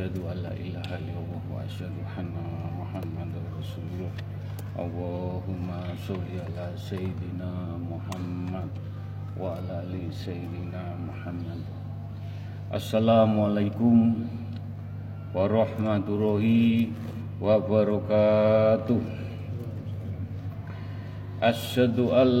Asyhadu an la ilaha illallah wa asyhadu anna Muhammadar Rasulullah. Allahumma sholli ala sayyidina Muhammad wa ala ali sayyidina Muhammad. Assalamualaikum warahmatullahi wabarakatuh. Asyhadu an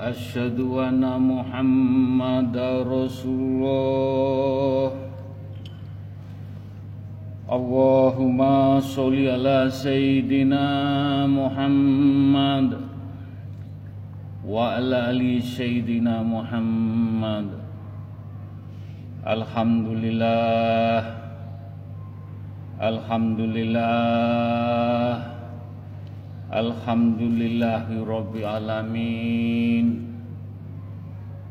illallah wa asyhadu anna Muhammadar Rasulullah Allahumma sholli ala sayyidina Muhammad wa ala ali sayyidina Muhammad Alhamdulillah Alhamdulillah Alhamdulillahi Alamin.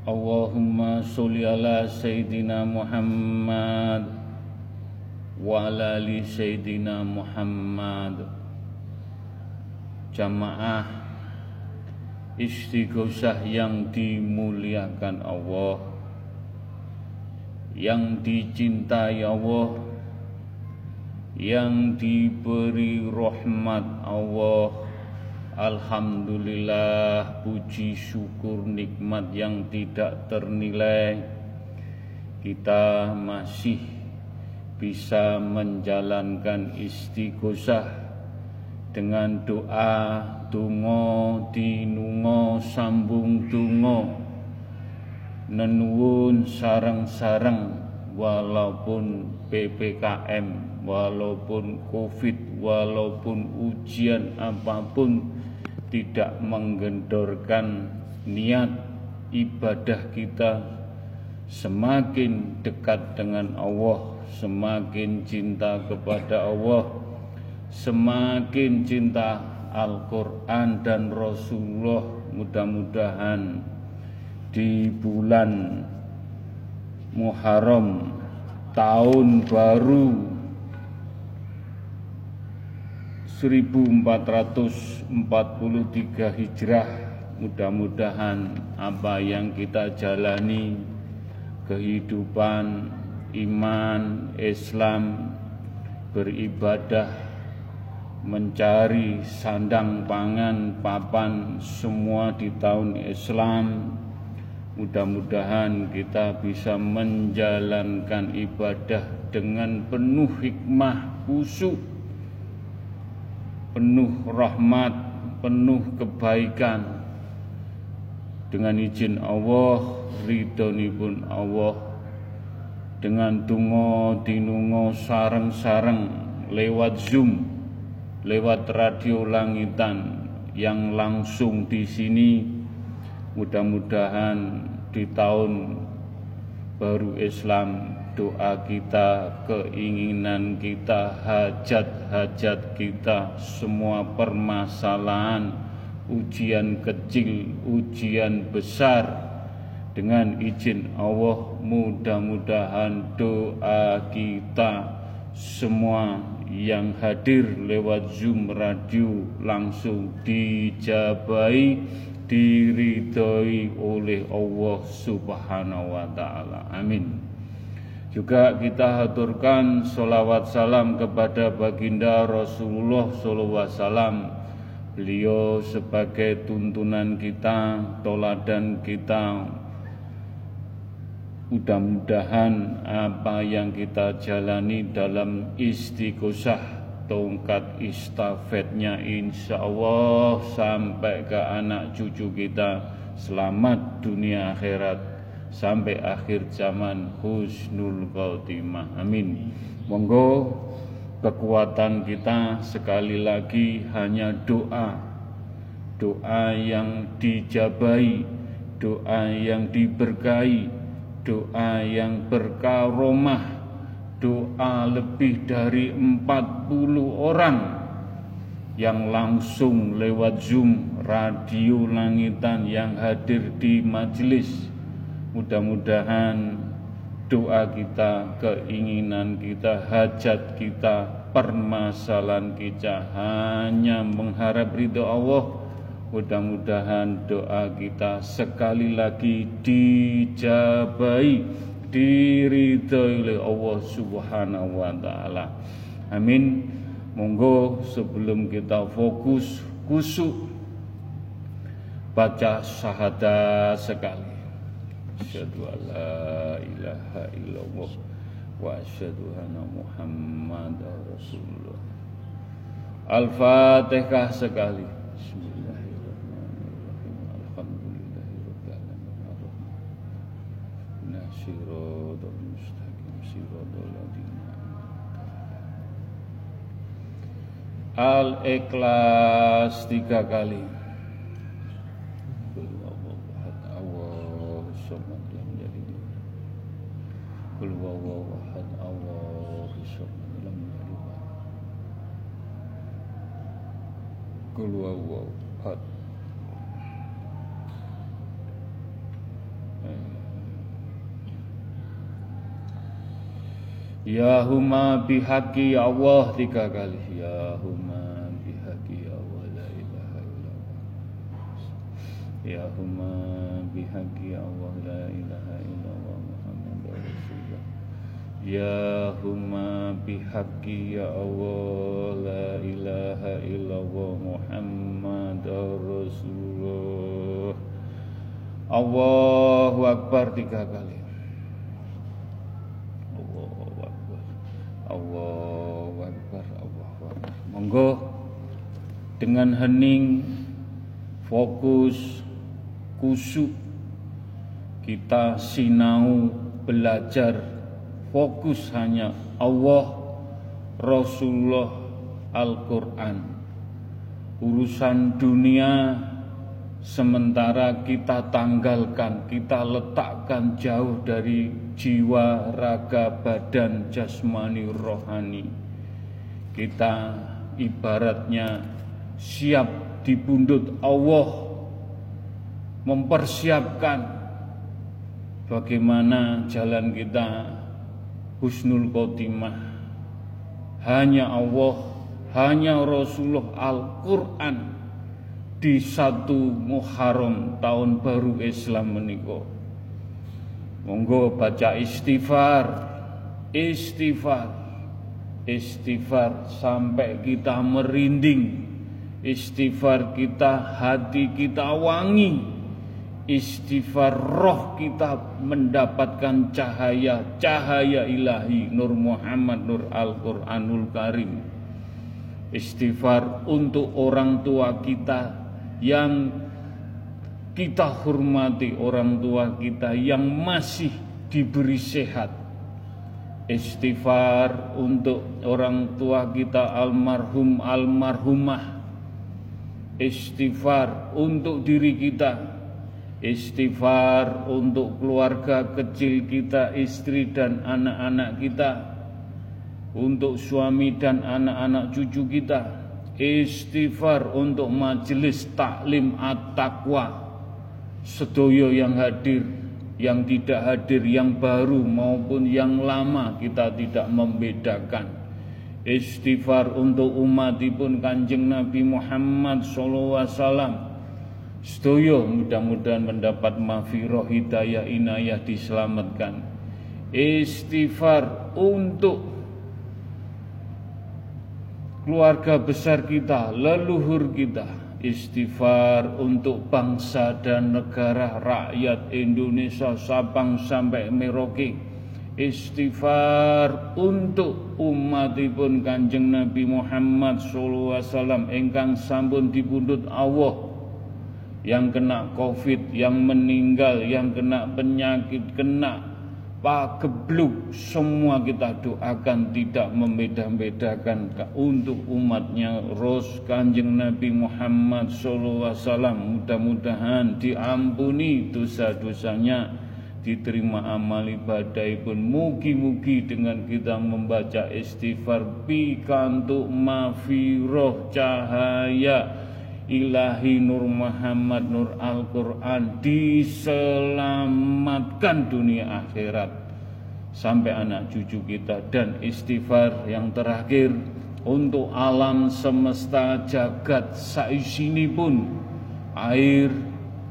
Allahumma sholli ala Sayyidina Muhammad Wa ala Sayyidina Muhammad. Jamaah Istighosah yang dimuliakan Allah Yang dicintai Allah yang diberi rahmat Allah Alhamdulillah puji syukur nikmat yang tidak ternilai. Kita masih bisa menjalankan istighosah dengan doa tungo dinungo sambung tungo nenuwun sarang-sarang walaupun PPKM walaupun COVID, walaupun ujian apa pun tidak menggendorkan niat ibadah kita semakin dekat dengan Allah, semakin cinta kepada Allah, semakin cinta Al-Quran dan Rasulullah mudah-mudahan di bulan Muharram tahun baru 1443 Hijrah. Mudah-mudahan apa yang kita jalani kehidupan iman Islam beribadah mencari sandang pangan papan semua di tahun Islam. Mudah-mudahan kita bisa menjalankan ibadah dengan penuh hikmah khusyuk penuh rahmat, penuh kebaikan. Dengan izin Allah, pun Allah, dengan tungo dinungo sarang-sarang lewat Zoom, lewat radio langitan yang langsung di sini mudah-mudahan di tahun baru Islam doa kita, keinginan kita, hajat-hajat kita, semua permasalahan, ujian kecil, ujian besar, dengan izin Allah mudah-mudahan doa kita semua yang hadir lewat Zoom radio langsung dijabai diridhoi oleh Allah Subhanahu wa taala. Amin. Juga kita haturkan solawat salam kepada baginda Rasulullah SAW. Beliau sebagai tuntunan kita, toladan kita. Mudah-mudahan apa yang kita jalani dalam istiqosah tongkat istafetnya insya Allah sampai ke anak cucu kita selamat dunia akhirat sampai akhir zaman husnul khotimah. Amin. Monggo kekuatan kita sekali lagi hanya doa. Doa yang dijabai, doa yang diberkahi, doa yang berkaromah, doa lebih dari 40 orang yang langsung lewat Zoom, radio langitan yang hadir di majelis. Mudah-mudahan doa kita, keinginan kita, hajat kita, permasalahan kita hanya mengharap ridho Allah Mudah-mudahan doa kita sekali lagi dijabai, diridhoi oleh Allah Subhanahu wa taala. Amin. Monggo sebelum kita fokus kusuk baca syahadat sekali. Asyhadu alla ilaha illallah wa asyhadu anna Muhammadar Rasulullah. Al-Fatihah sekali. Al-Ikhlas tiga kali. Huma bihaqi ya Allah tiga kali. Ya huma bihaqi ya Allah la ilaha illallah. Ya huma bihaqi ya Allah la ilaha illallah Muhammad Rasulullah. Ya huma bihaqi ya Allah la ilaha illallah Muhammad Rasulullah. Allahu Akbar tiga kali Allahu Akbar Allahu Akbar Monggo dengan hening fokus kusuk kita sinau belajar fokus hanya Allah Rasulullah Al-Quran urusan dunia sementara kita tanggalkan, kita letakkan jauh dari jiwa, raga, badan, jasmani, rohani. Kita ibaratnya siap dibundut Allah mempersiapkan bagaimana jalan kita husnul khotimah. Hanya Allah, hanya Rasulullah Al-Quran di satu Muharram tahun baru Islam meniko. Monggo baca istighfar, istighfar, istighfar sampai kita merinding, istighfar kita hati kita wangi, istighfar roh kita mendapatkan cahaya, cahaya ilahi Nur Muhammad Nur Al-Quranul Karim. Istighfar untuk orang tua kita yang kita hormati orang tua kita yang masih diberi sehat. Istighfar untuk orang tua kita almarhum almarhumah. Istighfar untuk diri kita. Istighfar untuk keluarga kecil kita, istri dan anak-anak kita. Untuk suami dan anak-anak cucu kita istighfar untuk majelis taklim at-taqwa sedoyo yang hadir yang tidak hadir yang baru maupun yang lama kita tidak membedakan istighfar untuk umatipun kanjeng Nabi Muhammad wasallam. Sedoyo mudah-mudahan mendapat mafiroh hidayah inayah diselamatkan. Istighfar untuk keluarga besar kita, leluhur kita, istighfar untuk bangsa dan negara rakyat Indonesia Sabang sampai Merauke. Istighfar untuk umatipun Kanjeng Nabi Muhammad sallallahu alaihi wasallam. Engkang sampun dipundhut Allah. Yang kena Covid, yang meninggal, yang kena penyakit, kena pagebluk semua kita doakan tidak membeda-bedakan untuk umatnya Ros Kanjeng Nabi Muhammad SAW mudah-mudahan diampuni dosa-dosanya diterima amal ibadah pun mugi-mugi dengan kita membaca istighfar. Pikantuk mafiroh cahaya. Ilahi Nur Muhammad Nur Al-Quran. Diselamatkan dunia akhirat. Sampai anak cucu kita dan istighfar yang terakhir. Untuk alam semesta jagat saisini pun. Air,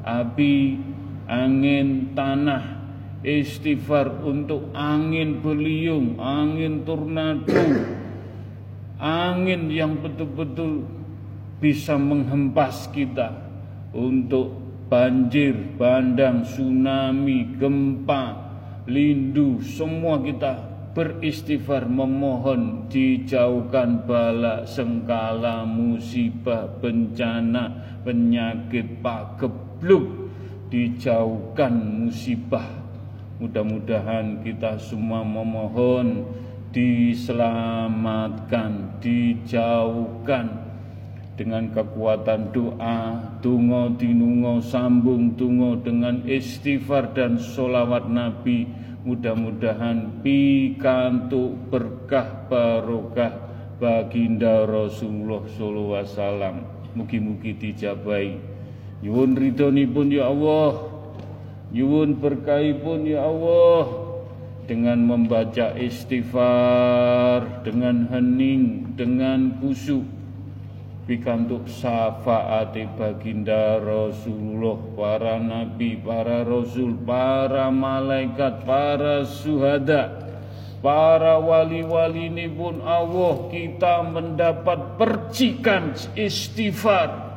api, angin, tanah istighfar untuk angin beliung, angin tornado, angin yang betul-betul bisa menghempas kita untuk banjir, bandang, tsunami, gempa, lindu, semua kita beristighfar memohon dijauhkan bala sengkala musibah bencana penyakit pagebluk dijauhkan musibah mudah-mudahan kita semua memohon diselamatkan dijauhkan dengan kekuatan doa, tungo tinungo, sambung tungo dengan istighfar dan solawat Nabi. Mudah-mudahan pikantuk berkah barokah baginda Rasulullah sallallahu alaihi wasallam. Mugi-mugi dijabai. Nyuwun ridhonipun ya Allah. Nyuwun berkahipun ya Allah dengan membaca istighfar, dengan hening, dengan khusyuk pikantuk syafaati baginda Rasulullah, para nabi, para rasul, para malaikat, para suhada, para wali-wali ini pun Allah kita mendapat percikan istighfar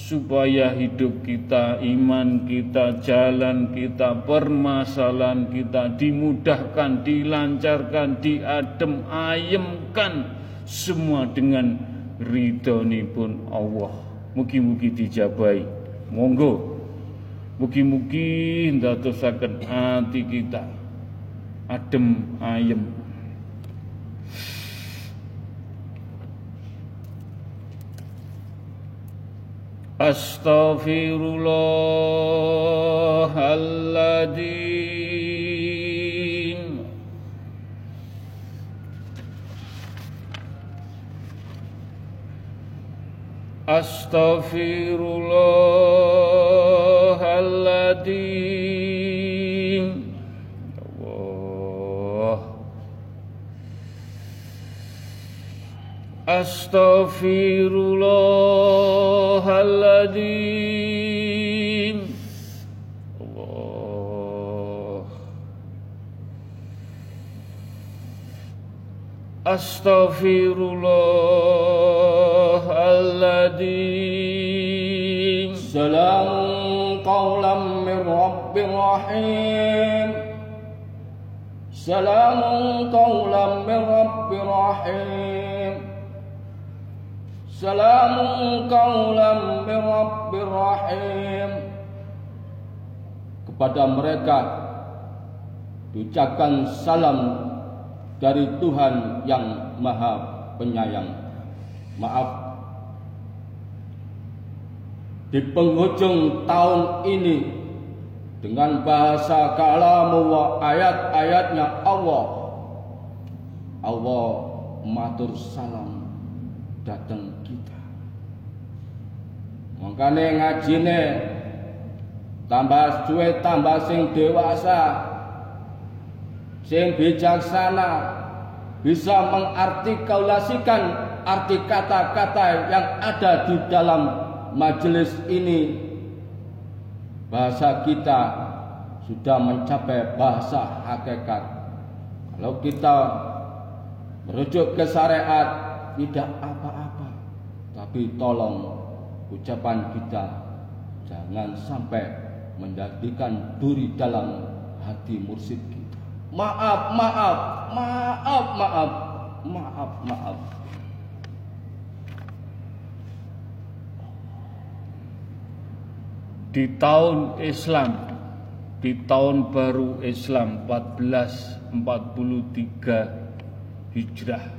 supaya hidup kita, iman kita, jalan kita, permasalahan kita dimudahkan, dilancarkan, diadem ayemkan semua dengan ridhonipun Allah. Mugi-mugi dijabai. Monggo. Mugi-mugi ndadosaken ati kita adem ayem. Astaghfirullahaladzim Astaghfirullahaladzim Allah Astaghfirullahaladzim Astaghfirullahaladzim Salam qawlam min Rabbir Rahim. Salam qawlam min Rabbir Rahim. Salam qawlam min Rabbir Rahim. Kepada mereka diucapkan salam dari Tuhan yang Maha Penyayang. Maaf di penghujung tahun ini dengan bahasa kalamullah ayat-ayatnya Allah Allah matur salam datang kita makanya ngajine tambah suwe tambah sing dewasa sing bijaksana bisa mengartikulasikan arti kata-kata yang ada di dalam majelis ini bahasa kita sudah mencapai bahasa hakikat. Kalau kita merujuk ke syariat tidak apa-apa. Tapi tolong ucapan kita jangan sampai menjadikan duri dalam hati mursid kita. Maaf, maaf, maaf, maaf, maaf, maaf. di tahun Islam di tahun baru Islam 1443 Hijrah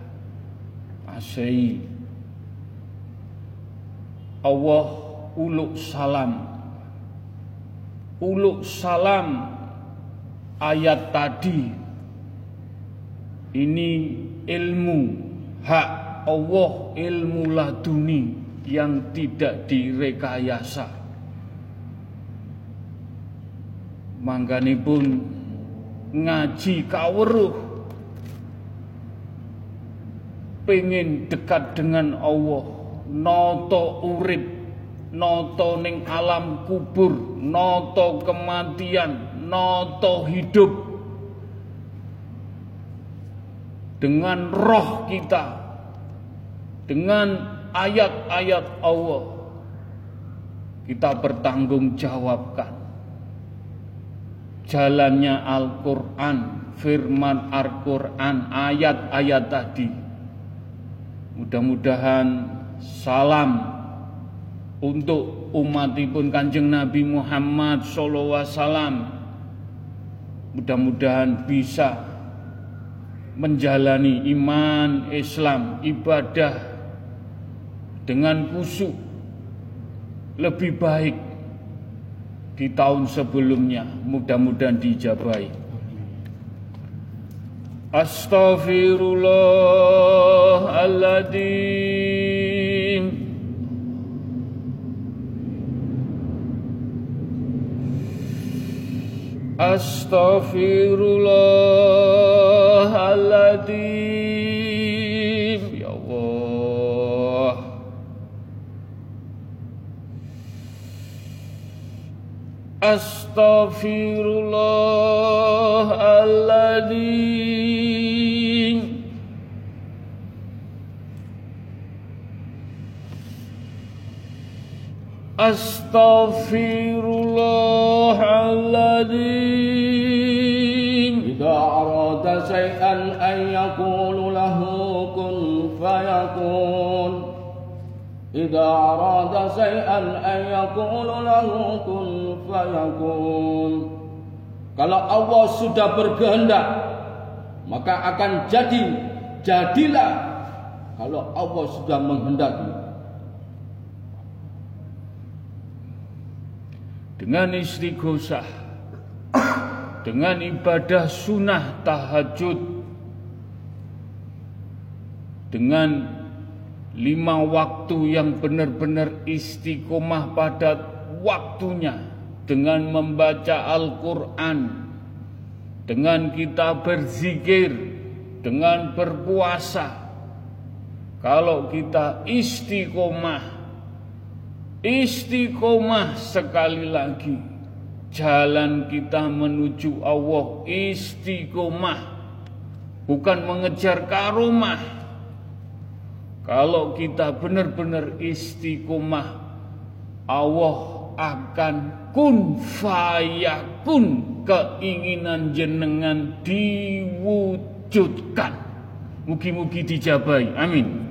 Masehi Allah uluk salam uluk salam ayat tadi. Ini ilmu hak Allah ilmu laduni yang tidak direkayasa. Pun ngaji kaweruh pengen dekat dengan Allah. Noto urip noto ning alam kubur noto kematian noto hidup dengan roh kita dengan ayat-ayat Allah kita bertanggung jawabkan jalannya Al-Quran, firman Al-Quran, ayat-ayat tadi. Mudah-mudahan salam untuk umatipun kanjeng Nabi Muhammad SAW. Mudah-mudahan bisa menjalani iman Islam, ibadah dengan khusyuk lebih baik di tahun sebelumnya. Mudah-mudahan dijabai. Astaghfirullahaladzim Astaghfirullahaladzim Astaghfirullahaladzim Astaghfirullahaladzim Jika arada say'an an yakulu lahu kun fayakun. Jika arada say'an an yakulu lahu kun fayakun. Kalau Allah sudah berkehendak Maka akan jadi Jadilah Kalau Allah sudah menghendaki. Dengan istighosah dengan ibadah sunnah tahajud dengan lima waktu yang benar-benar istiqomah pada waktunya dengan membaca Al-Quran, dengan kita berzikir, dengan berpuasa. Kalau kita istiqomah, istiqomah sekali lagi, jalan kita menuju Allah istiqomah, bukan mengejar karomah kalau kita benar-benar istiqomah, Allah akan kun fayakun keinginan jenengan diwujudkan. Mugi-mugi dijabai. Amin.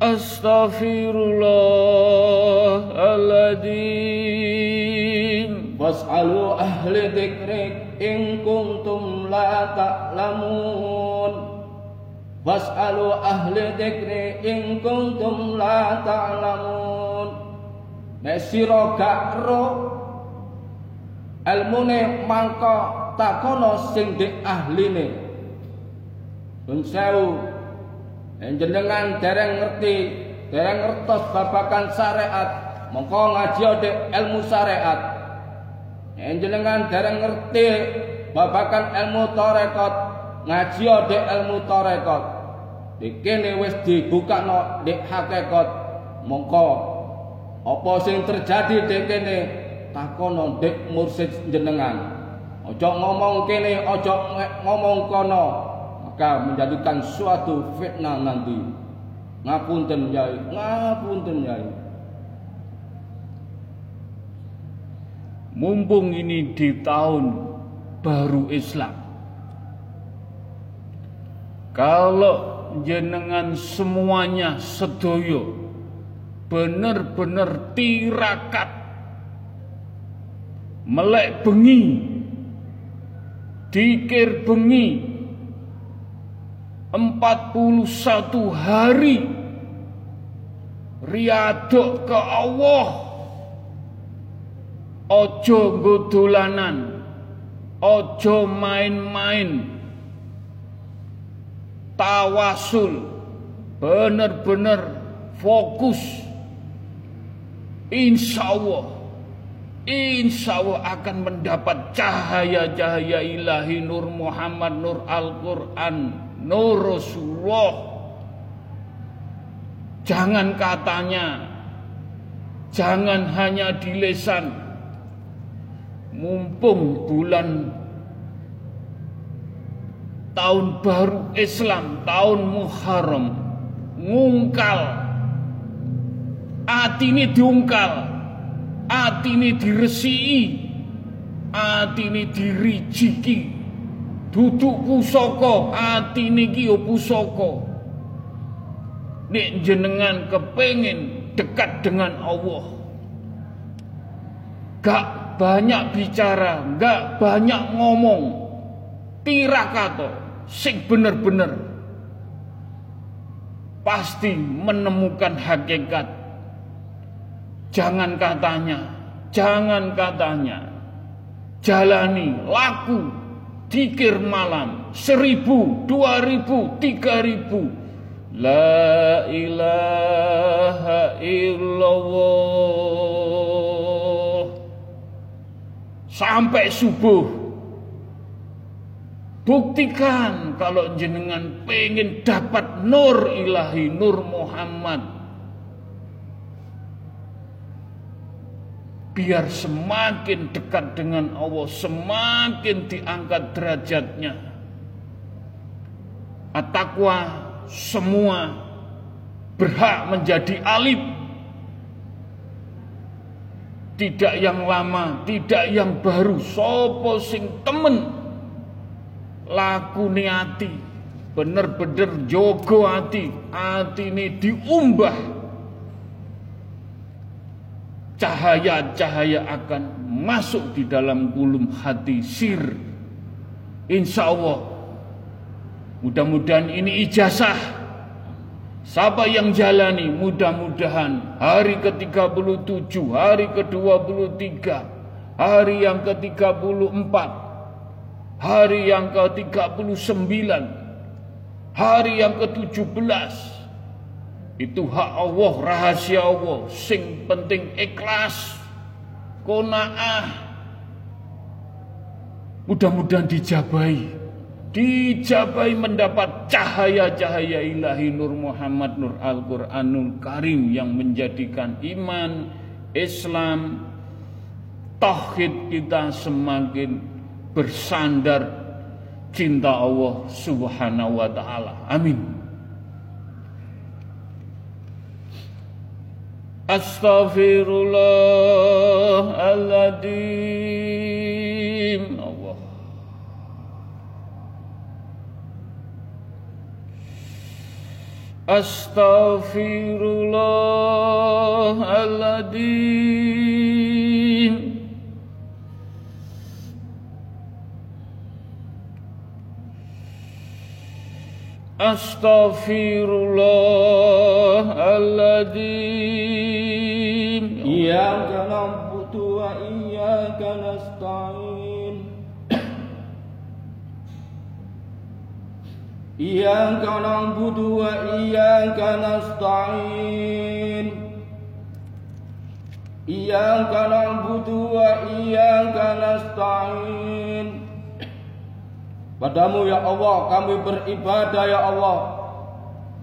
Astaghfirullahaladzim Was'alu ahli dikrik in kuntum la ta'lamun Was'alu ahli dzikri in kuntum la ta'lamun. Nek sira gak ro ilmune mangka takono sing dik ahline. Pun sewu jenengan dereng ngerti, dereng ngertos babakan syariat, mongko ngaji dek ilmu syariat. Jenengan dereng ngerti babakan ilmu tarekat, ngaji dek ilmu tarekat. Dikene wis dibukakno dek hakikat. Mongko apa sing terjadi dek kene takono dek mursid jenengan. Ojo ngomong kene, ojo ngomong kono, maka menjadikan suatu fitnah nanti. Ngapunten yai, ngapunten yai. Mumpung ini di tahun baru Islam. Kalau jenengan semuanya sedoyo bener-bener tirakat melek bengi dikir bengi 41 hari riaduk ke Allah. Ojo godolanan ojo main-main. Tawasul bener-bener fokus. Insya Allah insya Allah akan mendapat cahaya-cahaya ilahi Nur Muhammad, Nur Al-Quran, Nur Rasulullah. Jangan katanya, jangan hanya di lesan. Mumpung bulan tahun baru Islam, tahun Muharram, ngungkal, hati ini diungkal, atine diresiki. Atine dirijiki duduk pusaka atine iki ya pusaka nek jenengan dekat dengan Allah gak banyak bicara gak banyak ngomong tirakato sing bener-bener pasti menemukan hakikat Jangan katanya, jangan katanya. Jalani, laku, dikir malam, seribu, dua ribu, tiga ribu. La ilaha illallah. Sampai subuh. Buktikan kalau jenengan pengen dapat nur ilahi, nur Muhammad biar semakin dekat dengan Allah, semakin diangkat derajatnya. Atakwa semua berhak menjadi alim. Tidak yang lama, tidak yang baru, sopo sing temen laku niati bener-bener jogo hati hati ini diumbah cahaya-cahaya akan masuk di dalam gulum hati sir. Insya Allah. Mudah-mudahan ini ijazah. Siapa yang jalani mudah-mudahan hari ke-37, hari ke-23, hari yang ke-34, hari yang ke-39, hari yang ke-17, itu hak Allah, rahasia Allah. Sing penting ikhlas, konaah. Mudah-mudahan dijabai. Dijabai mendapat cahaya-cahaya ilahi Nur Muhammad Nur Al-Quranul Karim yang menjadikan iman, Islam, tauhid kita semakin bersandar cinta Allah Subhanahu wa taala. Amin. Astaghfirullahaladzim Allah. Astaghfirullahaladzim Astaghfirullahaladzim Iyaka na'budu wa iyaka nasta'in. Iyaka na'budu wa iyaka nasta'in. Iyaka na'budu wa iyaka nasta'in. Padamu ya Allah kami beribadah ya Allah.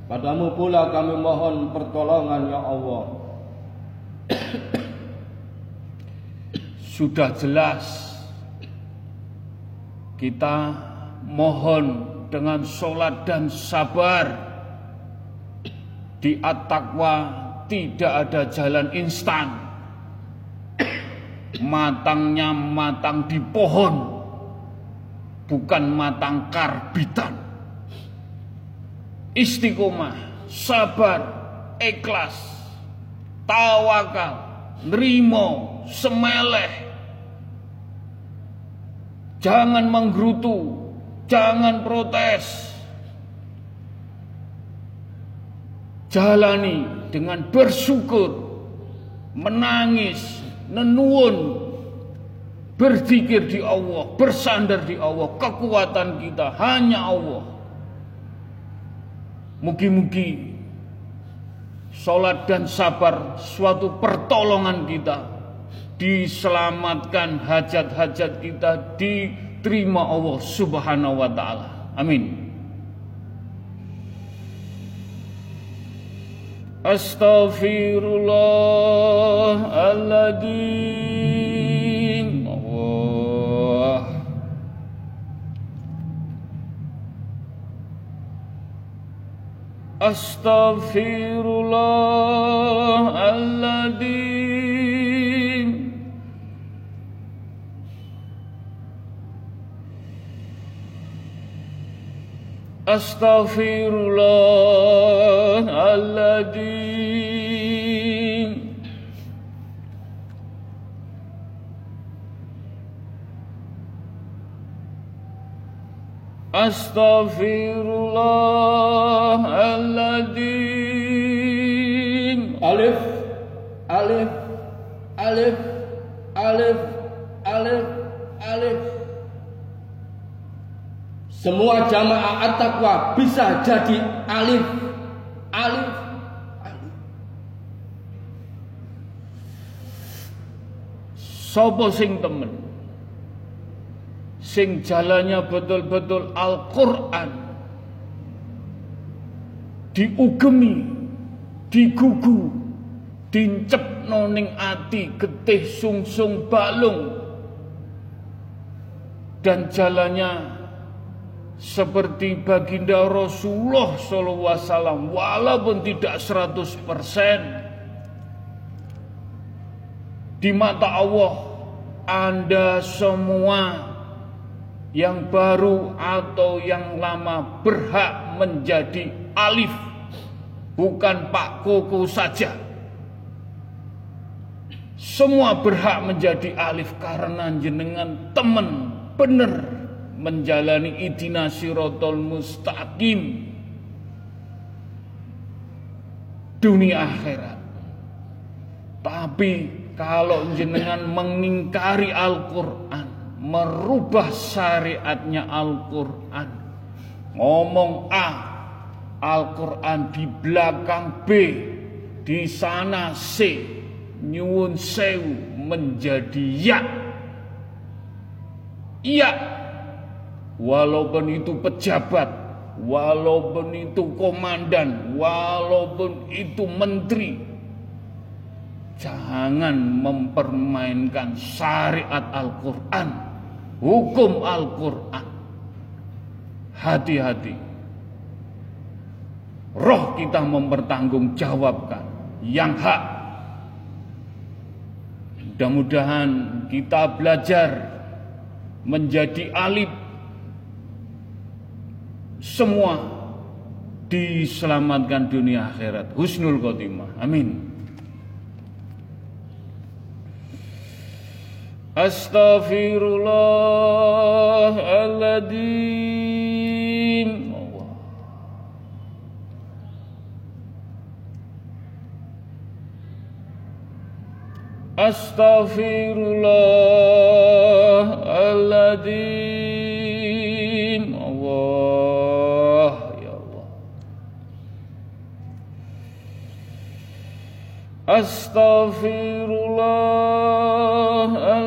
Padamu pula kami mohon pertolongan ya Allah. Sudah jelas Kita mohon dengan sholat dan sabar. Di at-taqwa tidak ada jalan instan. Matangnya matang di pohon bukan matang karbitan. Istiqomah sabar ikhlas tawakal nerimo semeleh. Jangan menggerutu jangan protes. Jalani dengan bersyukur menangis nenuun berzikir di Allah, bersandar di Allah, kekuatan kita hanya Allah. Mugi-mugi sholat dan sabar suatu pertolongan kita diselamatkan hajat-hajat kita diterima Allah Subhanahu wa taala. Amin. Astaghfirullahaladzim Astaghfirullahaladzim Astaghfirullahaladzim Astaghfirullahaladzim Alif, alif, alif, alif, alif, alif. Semua jamaah at-taqwa bisa jadi alif, alif. Sopo sing temen Sing jalannya betul-betul Al-Quran. Diugemi Digugu Dincep noning ati Getih sungsung balung. Dan jalannya seperti baginda Rasulullah SAW walaupun tidak 100% di mata Allah Anda semua yang baru atau yang lama berhak menjadi alif bukan Pak Koko saja. Semua berhak menjadi alif karena jenengan teman bener menjalani idina sirotol mustaqim. Dunia akhirat. Tapi kalau jenengan mengingkari Al-Quran merubah syariatnya Al-Quran. Ngomong A Al-Quran di belakang B di sana C. Nyuwun sewu menjadi ya. Iya walaupun itu pejabat, walaupun itu komandan, walaupun itu menteri, jangan mempermainkan syariat Al-Quran, hukum Al-Quran. Hati-hati, roh kita mempertanggungjawabkan yang hak. Mudah-mudahan kita belajar menjadi alif semua diselamatkan dunia akhirat. Husnul khotimah. Amin Astaghfirullahaladzim Allah. Astaghfirullahaladzim Allah ya Allah Astaghfirullahaladzim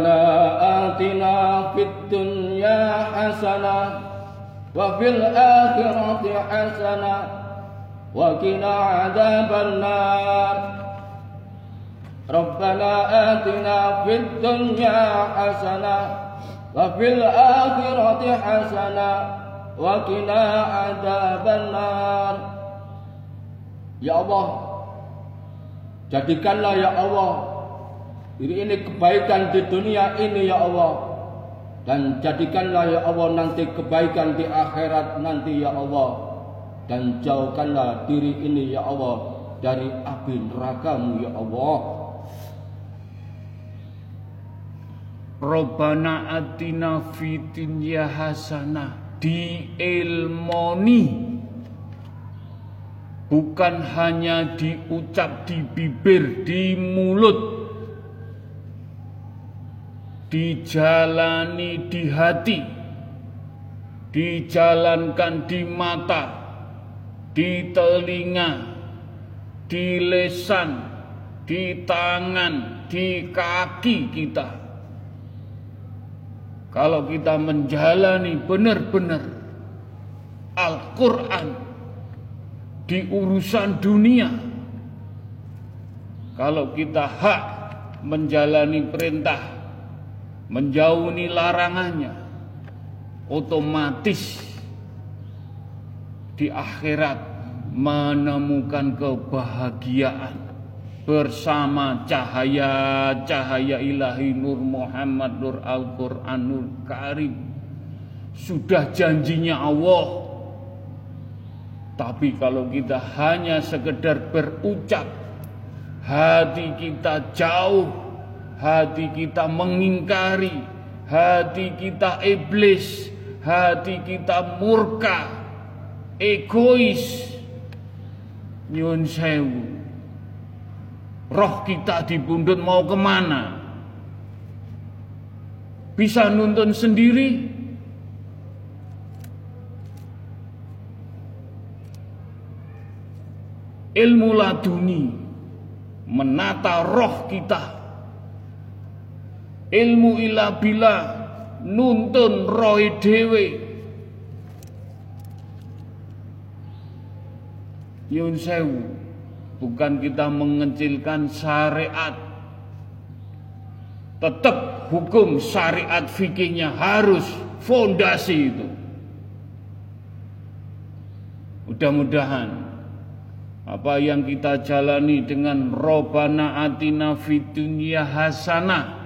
Rabbana atina fid dunya hasanah wa fil akhirati hasanah wa qina adzabannar Rabbana atina fid dunya hasanah wa fil akhirati hasanah wa qina adzabannar Ya Allah jadikanlah ya Allah ini, ini kebaikan di dunia ini ya Allah. Dan jadikanlah ya Allah nanti kebaikan di akhirat nanti ya Allah. Dan jauhkanlah diri ini ya Allah dari api nerakamu ya Allah. Robbana atina fitin ya hasanah di ilmoni. Bukan hanya diucap di bibir di mulut dijalani di hati, dijalankan di mata, di telinga, di lesan, di tangan, di kaki kita. Kalau kita menjalani benar-benar Al-Quran di urusan dunia, kalau kita hak menjalani perintah menjauhi larangannya otomatis di akhirat menemukan kebahagiaan bersama cahaya-cahaya ilahi Nur Muhammad Nur Al-Quran Nur Karim. Sudah janjinya Allah. Tapi kalau kita hanya sekedar berucap hati kita jauh hati kita mengingkari, hati kita iblis, hati kita murka, egois, nyun sewu. Roh kita dibundut mau ke mana? Bisa nuntun sendiri? Ilmu laduni menata roh kita ilmu ila bila nuntun roy dewe Yun sewu bukan kita mengecilkan syariat. Tetap hukum syariat fikihnya harus fondasi itu. Mudah-mudahan apa yang kita jalani dengan robana atina fitunya hasanah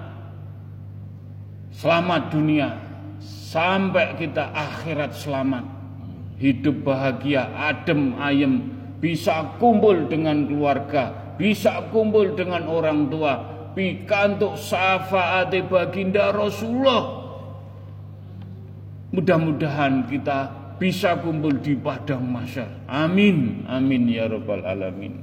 selamat dunia sampai kita akhirat selamat. Hidup bahagia adem ayem bisa kumpul dengan keluarga bisa kumpul dengan orang tua. Pikantuk syafaat baginda Rasulullah. Mudah-mudahan kita bisa kumpul di padang masyar amin amin ya rabbal alamin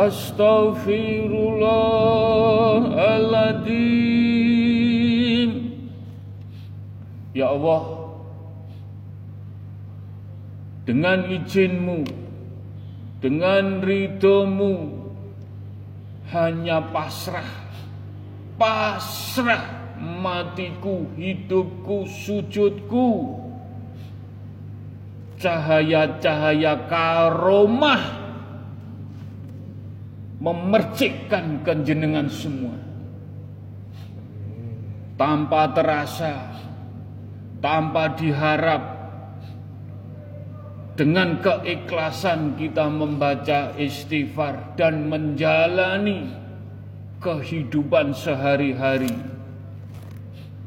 Astaghfirullahaladzim Ya Allah Dengan izinmu Dengan ridhomu Hanya pasrah Pasrah Matiku, hidupku, sujudku. Cahaya-cahaya karomah memercikkan kenjenengan semua tanpa terasa tanpa diharap dengan keikhlasan kita membaca istighfar dan menjalani kehidupan sehari-hari.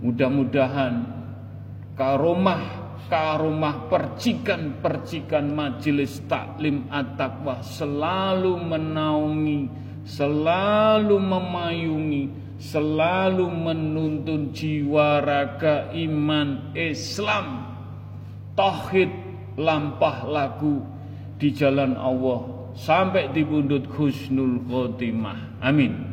Mudah-mudahan karomah karomah percikan-percikan majelis taklim at-taqwa selalu menaungi, selalu memayungi, selalu menuntun jiwa raga iman Islam, tauhid, lampah lagu di jalan Allah sampai di pundut husnul khotimah. Amin.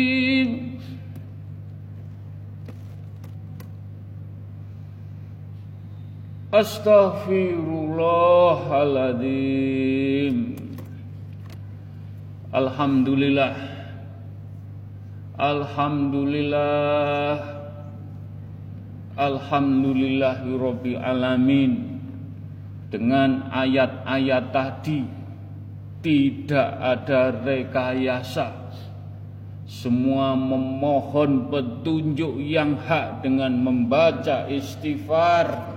Astaghfirullahaladzim. Alhamdulillah. Alhamdulillah. Alhamdulillahirabbil alamin Dengan ayat-ayat tadi Tidak ada rekayasa. Semua memohon petunjuk yang hak Dengan membaca istighfar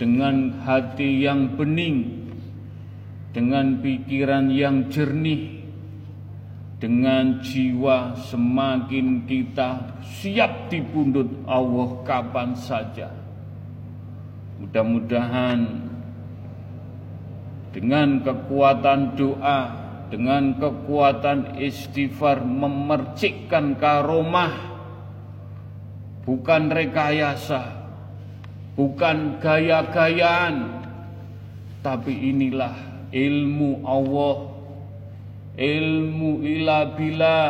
dengan hati yang bening, dengan pikiran yang jernih, dengan jiwa semakin kita siap dipundut Allah kapan saja. Mudah-mudahan dengan kekuatan doa, dengan kekuatan istighfar memercikkan karomah, bukan rekayasa, bukan gaya-gayaan, tapi inilah ilmu Allah, ilmu ila bila,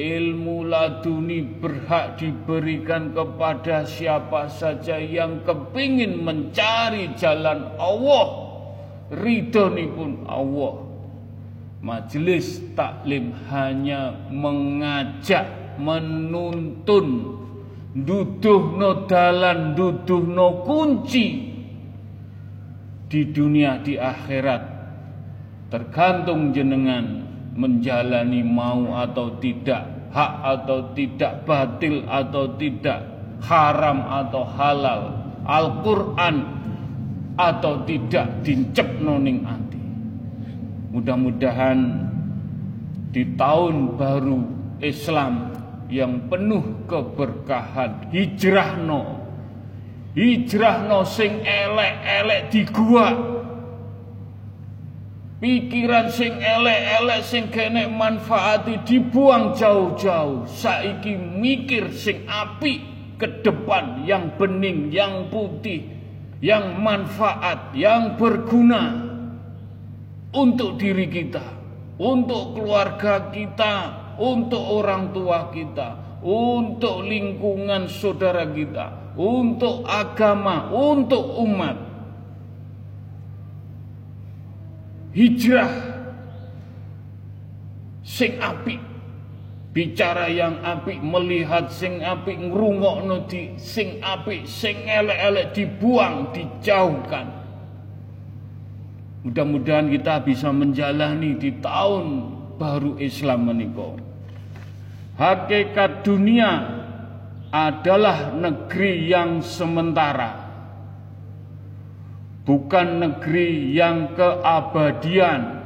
ilmu laduni berhak diberikan kepada siapa saja yang kepingin mencari jalan Allah, ridhoni pun Allah. Majelis taklim hanya mengajak, menuntun, duduhno dalan duduhno kunci di dunia di akhirat. Tergantung jenengan menjalani mau atau tidak hak atau tidak batil atau tidak haram atau halal Al-Quran atau tidak dincep noning ati. Mudah-mudahan di tahun baru Islam yang penuh keberkahan. Hijrahno. Hijrahno sing elek-elek di gua. Pikiran sing elek-elek sing kene manfaati dibuang jauh-jauh. Saiki mikir sing api ke depan yang bening yang putih yang manfaat yang berguna untuk diri kita untuk keluarga kita untuk orang tua kita, untuk lingkungan saudara kita, untuk agama, untuk umat. Hijrah. Sing apik. Bicara yang apik melihat sing apik ngrungokno di sing apik sing elek-elek dibuang dijauhkan. Mudah-mudahan kita bisa menjalani di tahun baru Islam menikah hakikat dunia adalah negeri yang sementara, bukan negeri yang keabadian.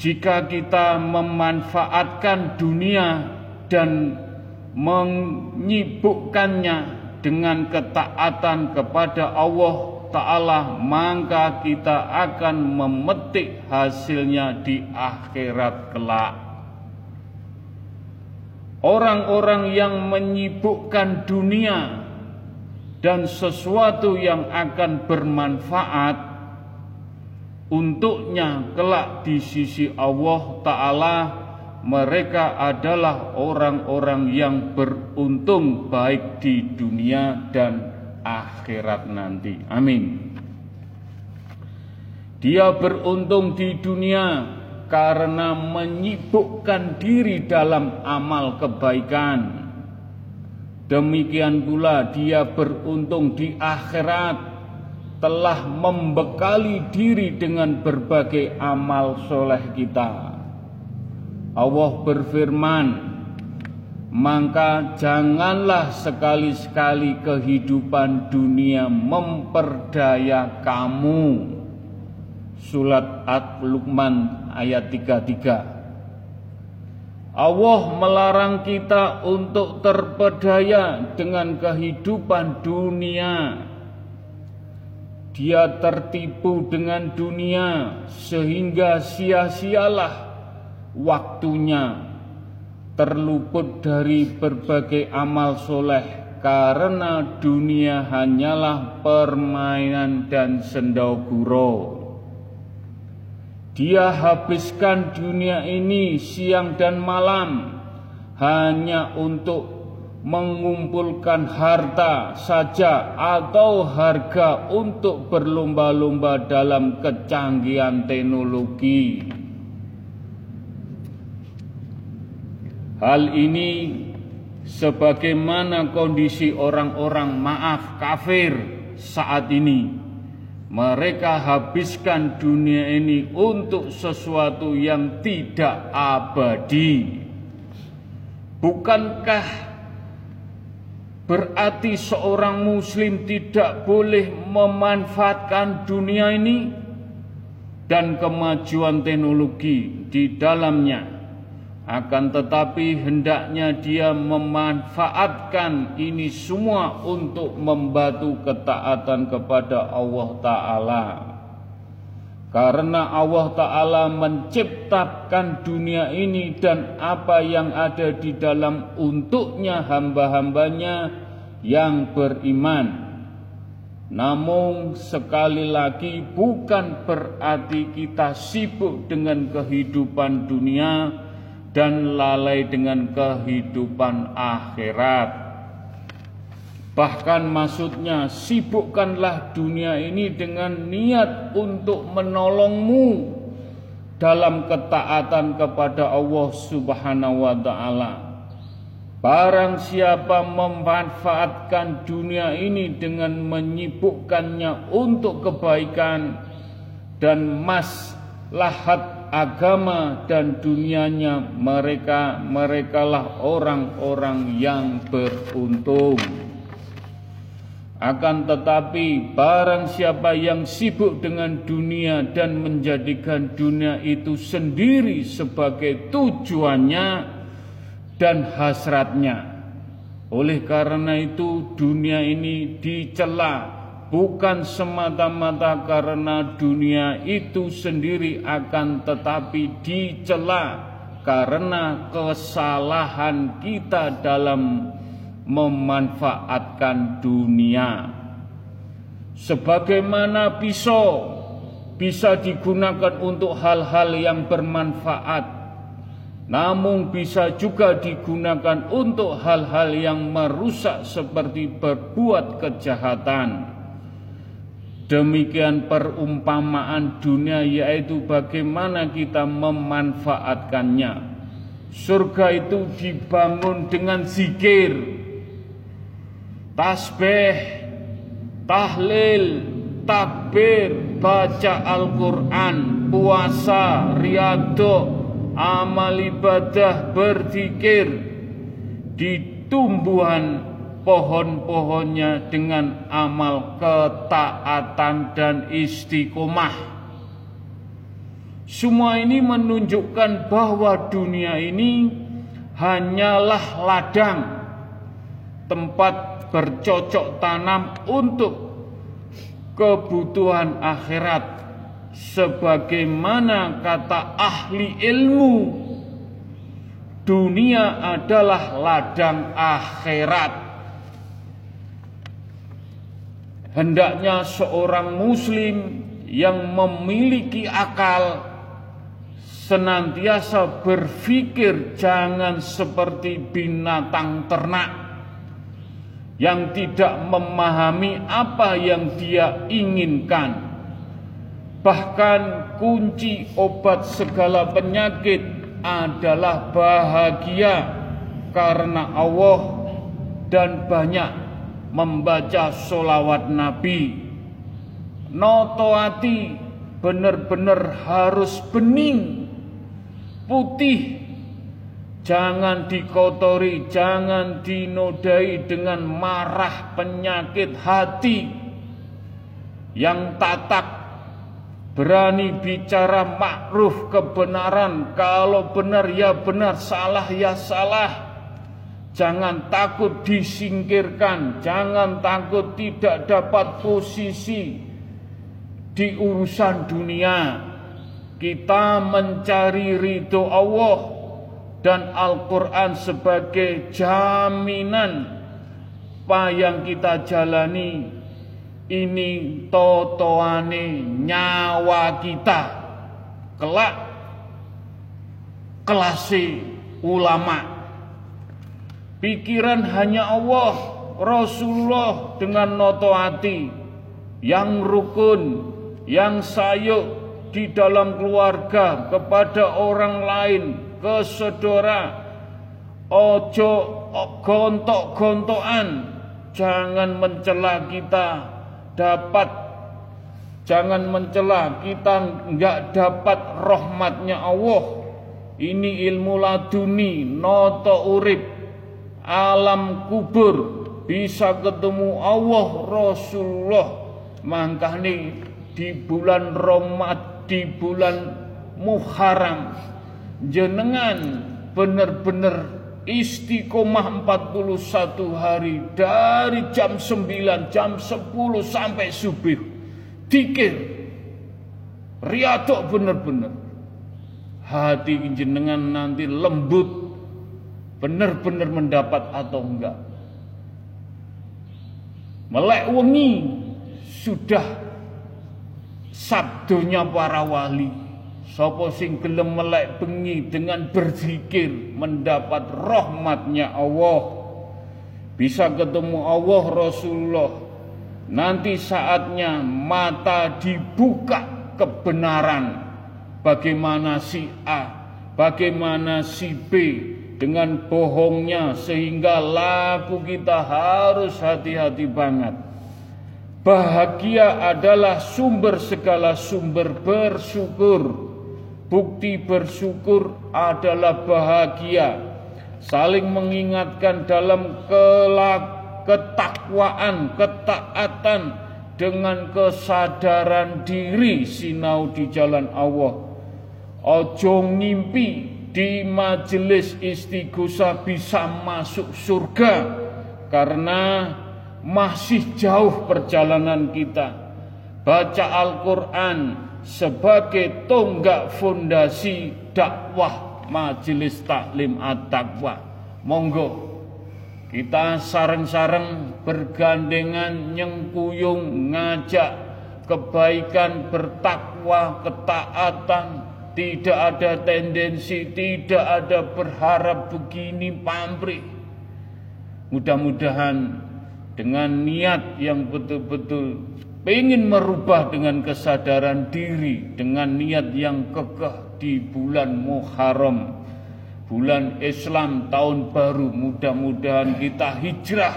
Jika kita memanfaatkan dunia dan menyibukkannya dengan ketaatan kepada Allah Ta'ala, maka kita akan memetik hasilnya di akhirat kelak. Orang-orang yang menyibukkan dunia dan sesuatu yang akan bermanfaat untuknya kelak di sisi Allah Ta'ala mereka adalah orang-orang yang beruntung baik di dunia dan akhirat nanti. Amin. Dia beruntung di dunia karena menyibukkan diri dalam amal kebaikan. Demikian pula dia beruntung di akhirat telah membekali diri dengan berbagai amal soleh kita. Allah berfirman, maka janganlah sekali-sekali kehidupan dunia memperdaya kamu. Surat At-Luqman ayat 33. Allah melarang kita untuk terpedaya dengan kehidupan dunia dia tertipu dengan dunia sehingga sia-sialah waktunya terluput dari berbagai amal soleh karena dunia hanyalah permainan dan sendaguro. Dia habiskan dunia ini siang dan malam hanya untuk mengumpulkan harta saja atau harga untuk berlomba-lomba dalam kecanggihan teknologi. Hal ini sebagaimana kondisi orang-orang maaf kafir saat ini. Mereka habiskan dunia ini untuk sesuatu yang tidak abadi. Bukankah Berarti seorang muslim tidak boleh memanfaatkan dunia ini dan kemajuan teknologi di dalamnya. Akan tetapi hendaknya dia memanfaatkan ini semua untuk membantu ketaatan kepada Allah Ta'ala. Karena Allah Ta'ala menciptakan dunia ini dan apa yang ada di dalam untuknya hamba-hambanya yang beriman. Namun sekali lagi bukan berarti kita sibuk dengan kehidupan dunia dan lalai dengan kehidupan akhirat. Bahkan maksudnya sibukkanlah dunia ini dengan niat untuk menolongmu dalam ketaatan kepada Allah Subhanahu wa taala. Barang siapa memanfaatkan dunia ini dengan menyibukkannya untuk kebaikan dan maslahat agama dan dunianya mereka merekalah orang-orang yang beruntung. Akan tetapi barang siapa yang sibuk dengan dunia dan menjadikan dunia itu sendiri sebagai tujuannya dan hasratnya. Oleh karena itu dunia ini dicela bukan semata-mata karena dunia itu sendiri akan tetapi dicela karena kesalahan kita dalam memanfaatkan dunia. Sebagaimana pisau bisa digunakan untuk hal-hal yang bermanfaat, namun bisa juga digunakan untuk hal-hal yang merusak seperti berbuat kejahatan. Demikian perumpamaan dunia yaitu bagaimana kita memanfaatkannya. Surga itu dibangun dengan zikir, tasbih, tahlil, takbir, baca Al-Quran, puasa, riado, amal ibadah, berzikir di tumbuhan pohon-pohonnya dengan amal ketaatan dan istiqomah. Semua ini menunjukkan bahwa dunia ini hanyalah ladang tempat bercocok tanam untuk kebutuhan akhirat sebagaimana kata ahli ilmu dunia adalah ladang akhirat hendaknya seorang muslim yang memiliki akal senantiasa berpikir jangan seperti binatang ternak yang tidak memahami apa yang dia inginkan. Bahkan kunci obat segala penyakit adalah bahagia karena Allah dan banyak membaca solawat Nabi. Noto hati benar-benar harus bening, putih, jangan dikotori, jangan dinodai dengan marah penyakit hati. Yang tatak berani bicara makruf kebenaran. Kalau benar ya benar. Salah ya salah jangan takut disingkirkan jangan takut tidak dapat posisi di urusan dunia. Kita mencari ridho Allah dan Al-Quran sebagai jaminan apa yang kita jalani. Ini totoane nyawa kita. Kelak kelasi ulama pikiran hanya Allah Rasulullah dengan noto hati. Yang rukun yang sayuk di dalam keluarga kepada orang lain ke saudara. Ojo gontok-gontokan. Jangan mencela kita dapat. Jangan mencela kita nggak dapat rahmatnya Allah. Ini ilmu laduni noto urip alam kubur bisa ketemu Allah Rasulullah. Nih di bulan Ramadan di bulan Muharram. Jenengan benar-benar istiqomah 41 hari dari jam 9 jam 10 sampai subuh. Dikir. Riadok bener-bener. Hati jenengan nanti lembut bener-bener mendapat atau enggak melek wengi sudah sabdonya para wali Sopo sing gelem melek bengi dengan berzikir mendapat rahmatnya Allah. Bisa ketemu Allah Rasulullah. Nanti saatnya mata dibuka kebenaran. Bagaimana si A, bagaimana si B dengan bohongnya sehingga laku kita harus hati-hati banget. Bahagia adalah sumber segala sumber bersyukur. Bukti bersyukur adalah bahagia, saling mengingatkan dalam ketakwaan, ketaatan dengan kesadaran diri sinau di jalan Allah. Ojo ngimpi di majelis istighosa bisa masuk surga karena masih jauh perjalanan kita. Baca Al-Quran, sebagai tonggak fondasi dakwah majelis taklim at-taqwa. Monggo kita sareng-sareng bergandengan nyengkuyung ngajak kebaikan bertakwa ketaatan tidak ada tendensi tidak ada berharap begini pamrih. Mudah-mudahan dengan niat yang betul-betul ingin merubah dengan kesadaran diri dengan niat yang kekeh di bulan Muharram bulan Islam tahun baru mudah-mudahan kita hijrah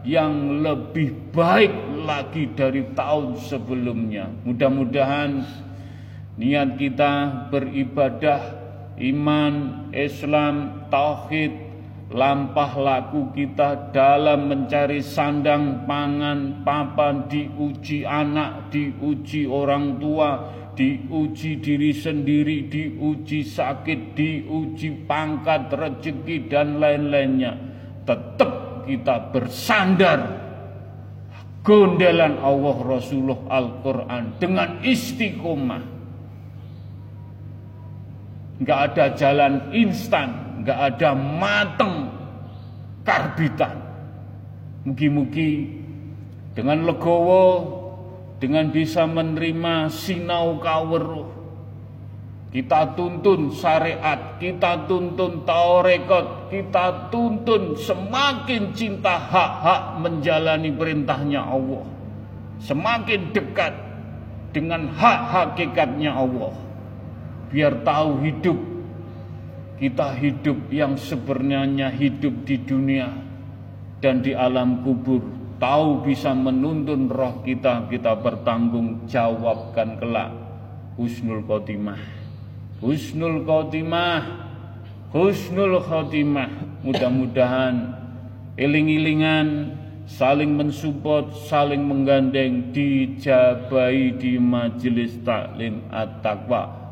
yang lebih baik lagi dari tahun sebelumnya. Mudah-mudahan niat kita beribadah iman Islam tauhid lampah laku kita dalam mencari sandang pangan papan diuji anak diuji orang tua diuji diri sendiri diuji sakit diuji pangkat rezeki dan lain-lainnya. Tetap kita bersandar gondelan Allah Rasulullah Al-Quran dengan istiqomah nggak ada jalan instan nggak ada mateng karbitan. Mugi-mugi dengan legowo, dengan bisa menerima sinau kaweruh, kita tuntun syariat, kita tuntun taurekot, kita tuntun semakin cinta hak-hak menjalani perintahnya Allah. Semakin dekat dengan hak hakikatnya Allah. Biar tahu hidup. Kita hidup yang sebenarnya hidup di dunia dan di alam kubur. Tahu bisa menuntun roh kita, kita bertanggung jawabkan kelak. Husnul khotimah. Husnul khotimah. Husnul khotimah. Mudah-mudahan Iling-ilingan Saling mensupport Saling menggandeng Dijabai di majelis taklim At-Taqwa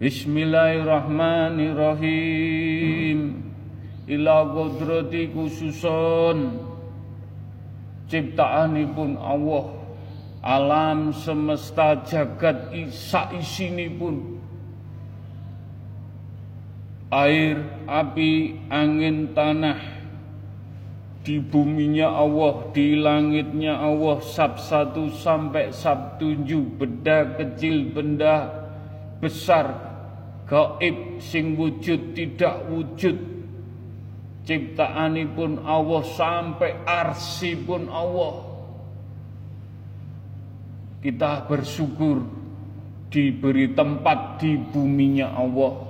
Bismillahirrahmanirrahim. Ila qudrati khususon ciptaanipun Allah. Alam semesta jagat isa isinipun. Air, api, angin, tanah, di buminya Allah, di langitnya Allah, sab satu sampai sab tujuh, benda kecil, benda besar, gaib, sing wujud, tidak wujud, ciptaanipun Allah sampai arsipun Allah. Kita bersyukur diberi tempat di buminya Allah.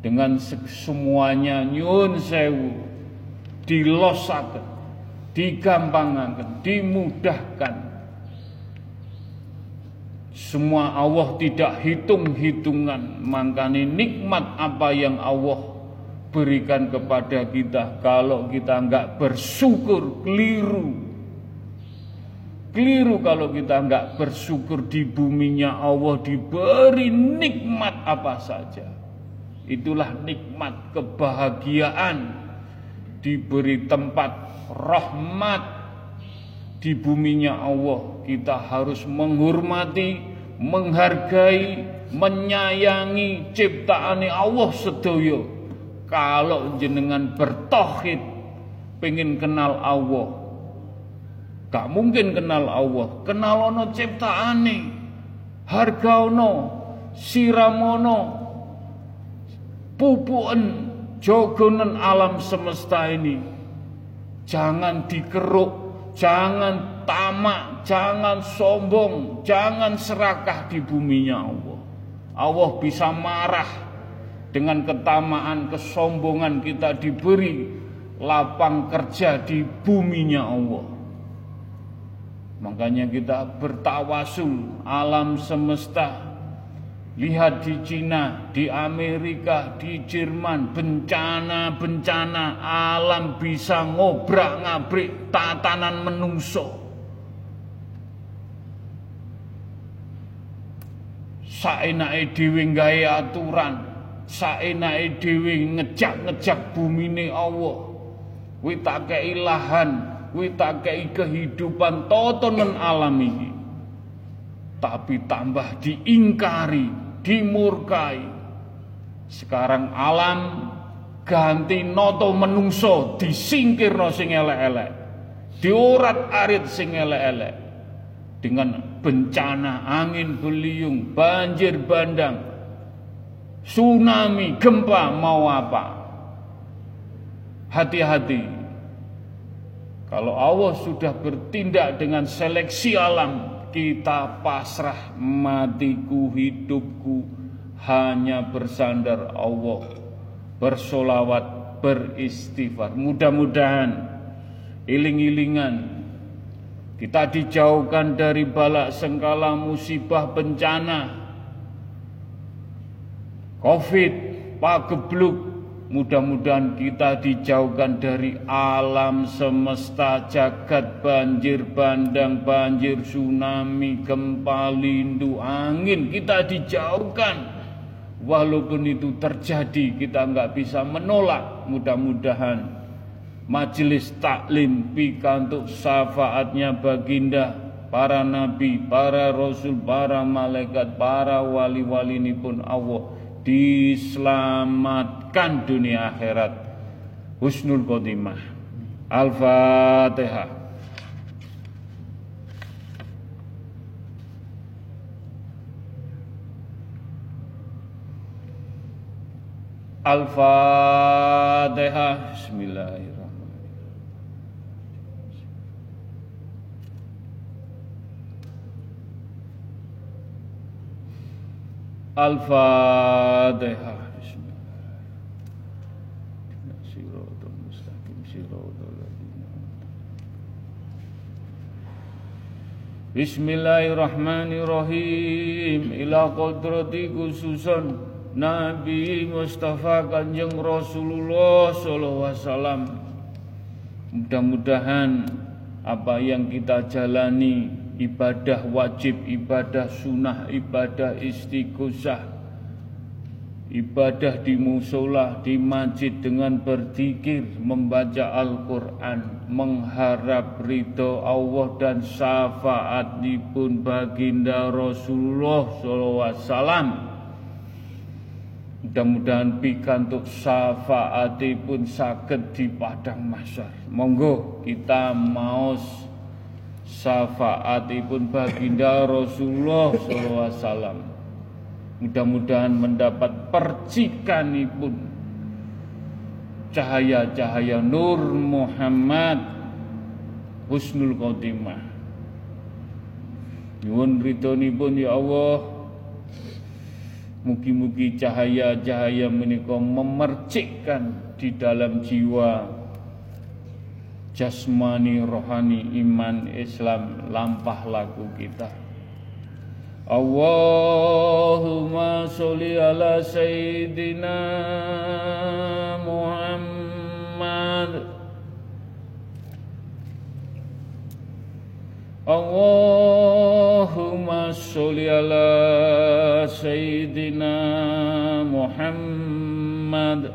Dengan semuanya nyun sewu dilosakan digampangkan dimudahkan semua Allah tidak hitung-hitungan. Makanya nikmat apa yang Allah berikan kepada kita. Kalau kita enggak bersyukur keliru. Keliru kalau kita enggak bersyukur di buminya Allah diberi nikmat apa saja. Itulah nikmat kebahagiaan. Diberi tempat rahmat di buminya Allah. Kita harus menghormati, menghargai, menyayangi ciptaan Allah sedoyo. Kalau jenengan bertohid, pengen kenal Allah, gak mungkin kenal Allah. Kenal ono ciptaane, harga ono, siramono, pupuan jogonan alam semesta ini jangan dikeruk jangan tamak jangan sombong jangan serakah di buminya Allah. Allah bisa marah dengan ketamaan kesombongan kita diberi lapang kerja di buminya Allah. Makanya kita bertawasul alam semesta Lihat di Cina, di Amerika, di Jerman, bencana-bencana alam bisa ngobrak-ngabrik tatanan menungso. Saenake dhewe gawe aturan, saenake dhewe ngejak-ngejak bumine Allah. Kuwi tak kei lahan, kuwi tak kei kehidupan alam ini. Tapi tambah diingkari, dimurkai. Sekarang alam ganti noto menungso disingkirno sing elek-elek. Diorat-arit sing elek-elek. Dengan bencana angin beliung, banjir bandang, tsunami, gempa mau apa? Hati-hati. Kalau Allah sudah bertindak dengan seleksi alam, kita pasrah matiku hidupku hanya bersandar Allah bersolawat beristighfar. Mudah-mudahan iling-ilingan kita dijauhkan dari balak sengkala musibah bencana. Covid pagebluk Mudah-mudahan kita dijauhkan dari alam semesta jagat banjir bandang, banjir tsunami, gempa lindu, angin. Kita dijauhkan. walaupun itu terjadi kita nggak bisa menolak mudah-mudahan majelis taklim pikantuk syafaatnya baginda para nabi, para rasul, para malaikat, para wali-wali ini pun Allah diselamatkan dunia akhirat. Husnul khotimah. Al-fatihah. Al-Fatihah. Bismillahirrahmanirrahim Al-Fatihah Bismillahirrahmanirrahim. Ila qadrati khususan Nabi Mustafa Kanjeng Rasulullah SAW Mudah-mudahan apa yang kita jalani ibadah wajib, ibadah sunnah, ibadah istiqosah ibadah di musola, di masjid dengan berzikir, membaca Al-Quran, mengharap ridho Allah dan syafaat pun baginda Rasulullah SAW. Mudah-mudahan pikantuk pun sakit di padang masyar. Monggo kita mau pun baginda Rasulullah SAW. Mudah-mudahan mendapat percikan pun cahaya-cahaya Nur Muhammad Husnul Khotimah. Nyuwun pun ya Allah Mugi-mugi cahaya-cahaya menika memercikkan di dalam jiwa jasmani, rohani, iman, Islam lampah laku kita. Allahumma sholli ala sayyidina Muhammad Allahumma sholli ala Sayyidina Muhammad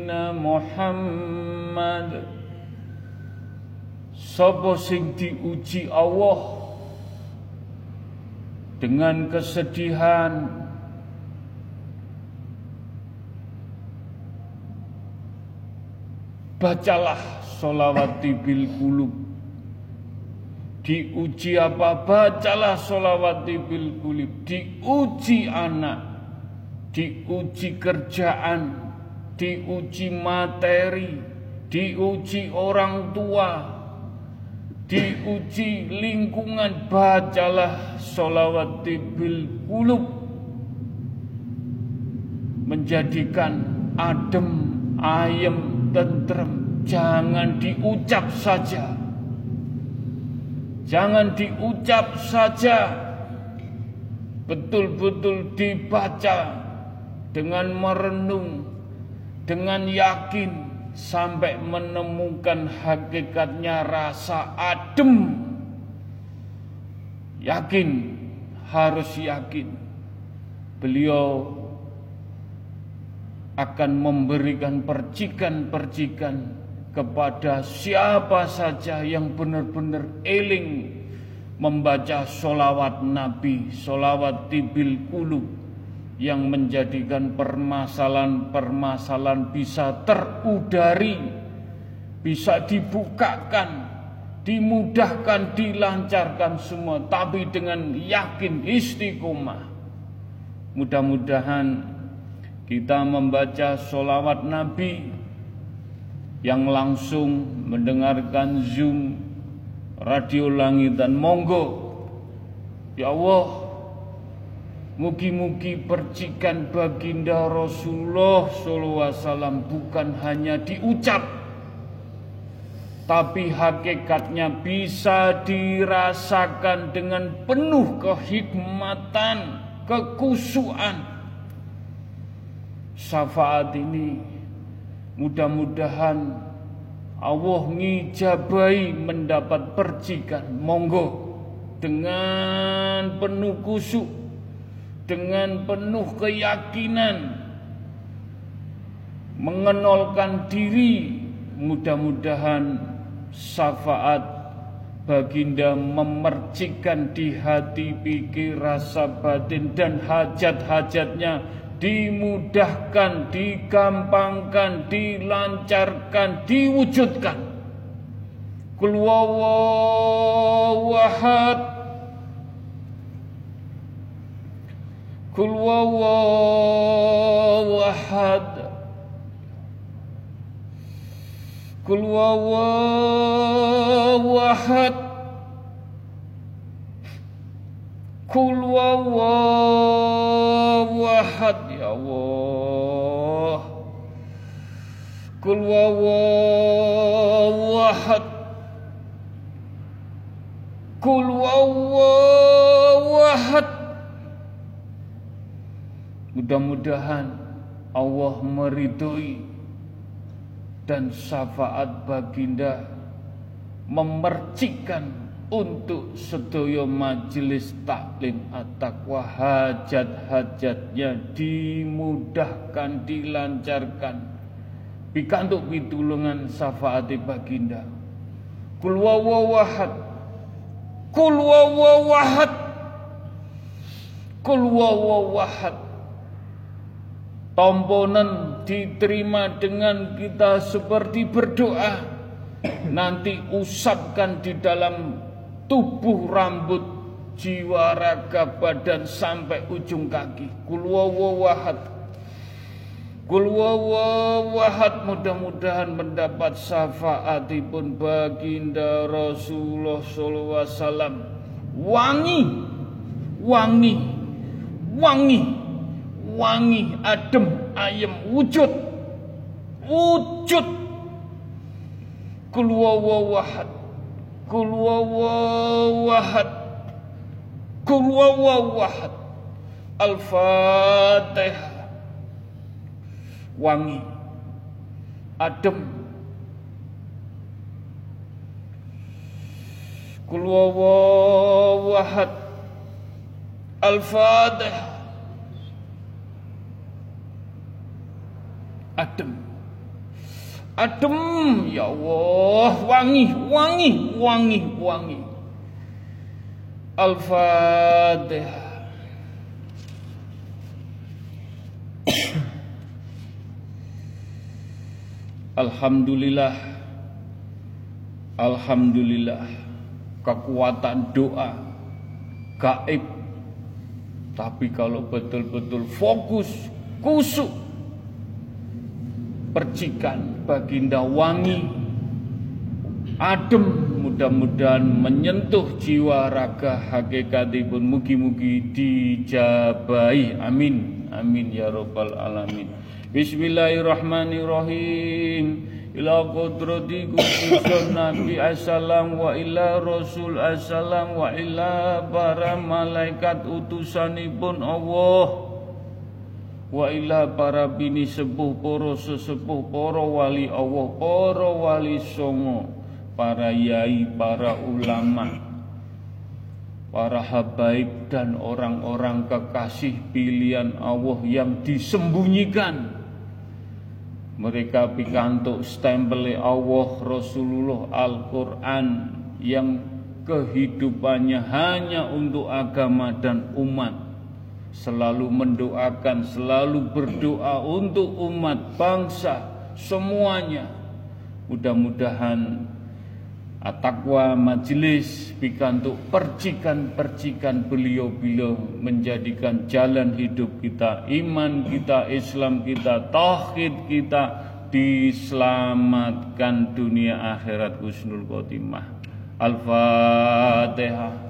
Sayyidina Muhammad. Sopo sing diuji Allah dengan kesedihan? Bacalah solawati bil kulub Diuji apa? Bacalah solawati bil kulub Diuji anak. Diuji kerjaan. Diuji materi. Diuji orang tua. Diuji lingkungan. Bacalah sholawat bil kulub. Menjadikan adem, ayem, tentrem. Jangan diucap saja Jangan diucap saja, betul-betul dibaca dengan merenung, dengan yakin sampai menemukan hakikatnya rasa adem. Yakin, harus yakin. Beliau akan memberikan percikan-percikan kepada siapa saja yang benar-benar eling membaca solawat Nabi, solawat tibil kulu yang menjadikan permasalahan-permasalahan bisa terudari, bisa dibukakan, dimudahkan, dilancarkan semua, tapi dengan yakin istiqomah. Mudah-mudahan kita membaca solawat Nabi yang langsung mendengarkan Zoom Radio Langit dan monggo ya Allah mugi-mugi percikan baginda Rasulullah SAW bukan hanya diucap tapi hakikatnya bisa dirasakan dengan penuh kehikmatan, kekusuan. Syafaat ini Mudah-mudahan Allah ngijabai mendapat percikan. Monggo. Dengan penuh kusuk dengan penuh keyakinan mengenolkan diri mudah-mudahan syafaat baginda memercikan di hati pikir rasa batin dan hajat-hajatnya dimudahkan, digampangkan, dilancarkan, diwujudkan. Kul wawahad Kul wawahad Kul wawahad Kul wawahad ya Allah Kul wawahad Kul wawahad Mudah-mudahan Allah meridhoi dan syafaat baginda memercikan untuk sedaya majelis taklim at-taqwa. Hajat-hajatnya dimudahkan dilancarkan. Pikantuk pitulungan syafaat baginda. Kul wawahad kul wawahad kul wawahad tomponan diterima dengan kita seperti berdoa. Nanti usapkan di dalam tubuh rambut jiwa raga badan sampai ujung kaki. Kul wawahad Kul wawahad mudah-mudahan mendapat syafaatipun baginda Rasulullah wasallam. Wangi, wangi, wangi, wangi, adem, ayem, wujud, wujud. Kul wawahad, kul wawahad, kul wawahad. Al-Fatihah wangi, adem. Kul wahad Al-Fatihah. Adem. Adem ya Allah, wangi, wangi, wangi, wangi. Al-Fatihah. Alhamdulillah Alhamdulillah Kekuatan doa Gaib Tapi kalau betul-betul fokus Kusuk Percikan Baginda wangi. Adem Mudah-mudahan menyentuh jiwa raga Hakikatipun mugi-mugi dijabai Amin. Amin ya robbal alamin. Bismillahirrahmanirrahim. Ila qudrati khususun Nabi assalam wa ila Rasul assalam wa ila para malaikat utusanipun Allah wa ila para bini sepuh para sesepuh para wali Allah para wali songo para yai para ulama para habaib dan orang-orang kekasih pilihan Allah yang disembunyikan. Mereka pikantuk stempel Allah Rasulullah Al-Quran yang kehidupannya hanya untuk agama dan umat selalu mendoakan selalu berdoa untuk umat bangsa semuanya mudah-mudahan Atakwa majelis pikantuk percikan-percikan beliau-beliau menjadikan jalan hidup kita, iman kita, Islam kita, tauhid kita diselamatkan dunia akhirat husnul khotimah. Al-Fatihah.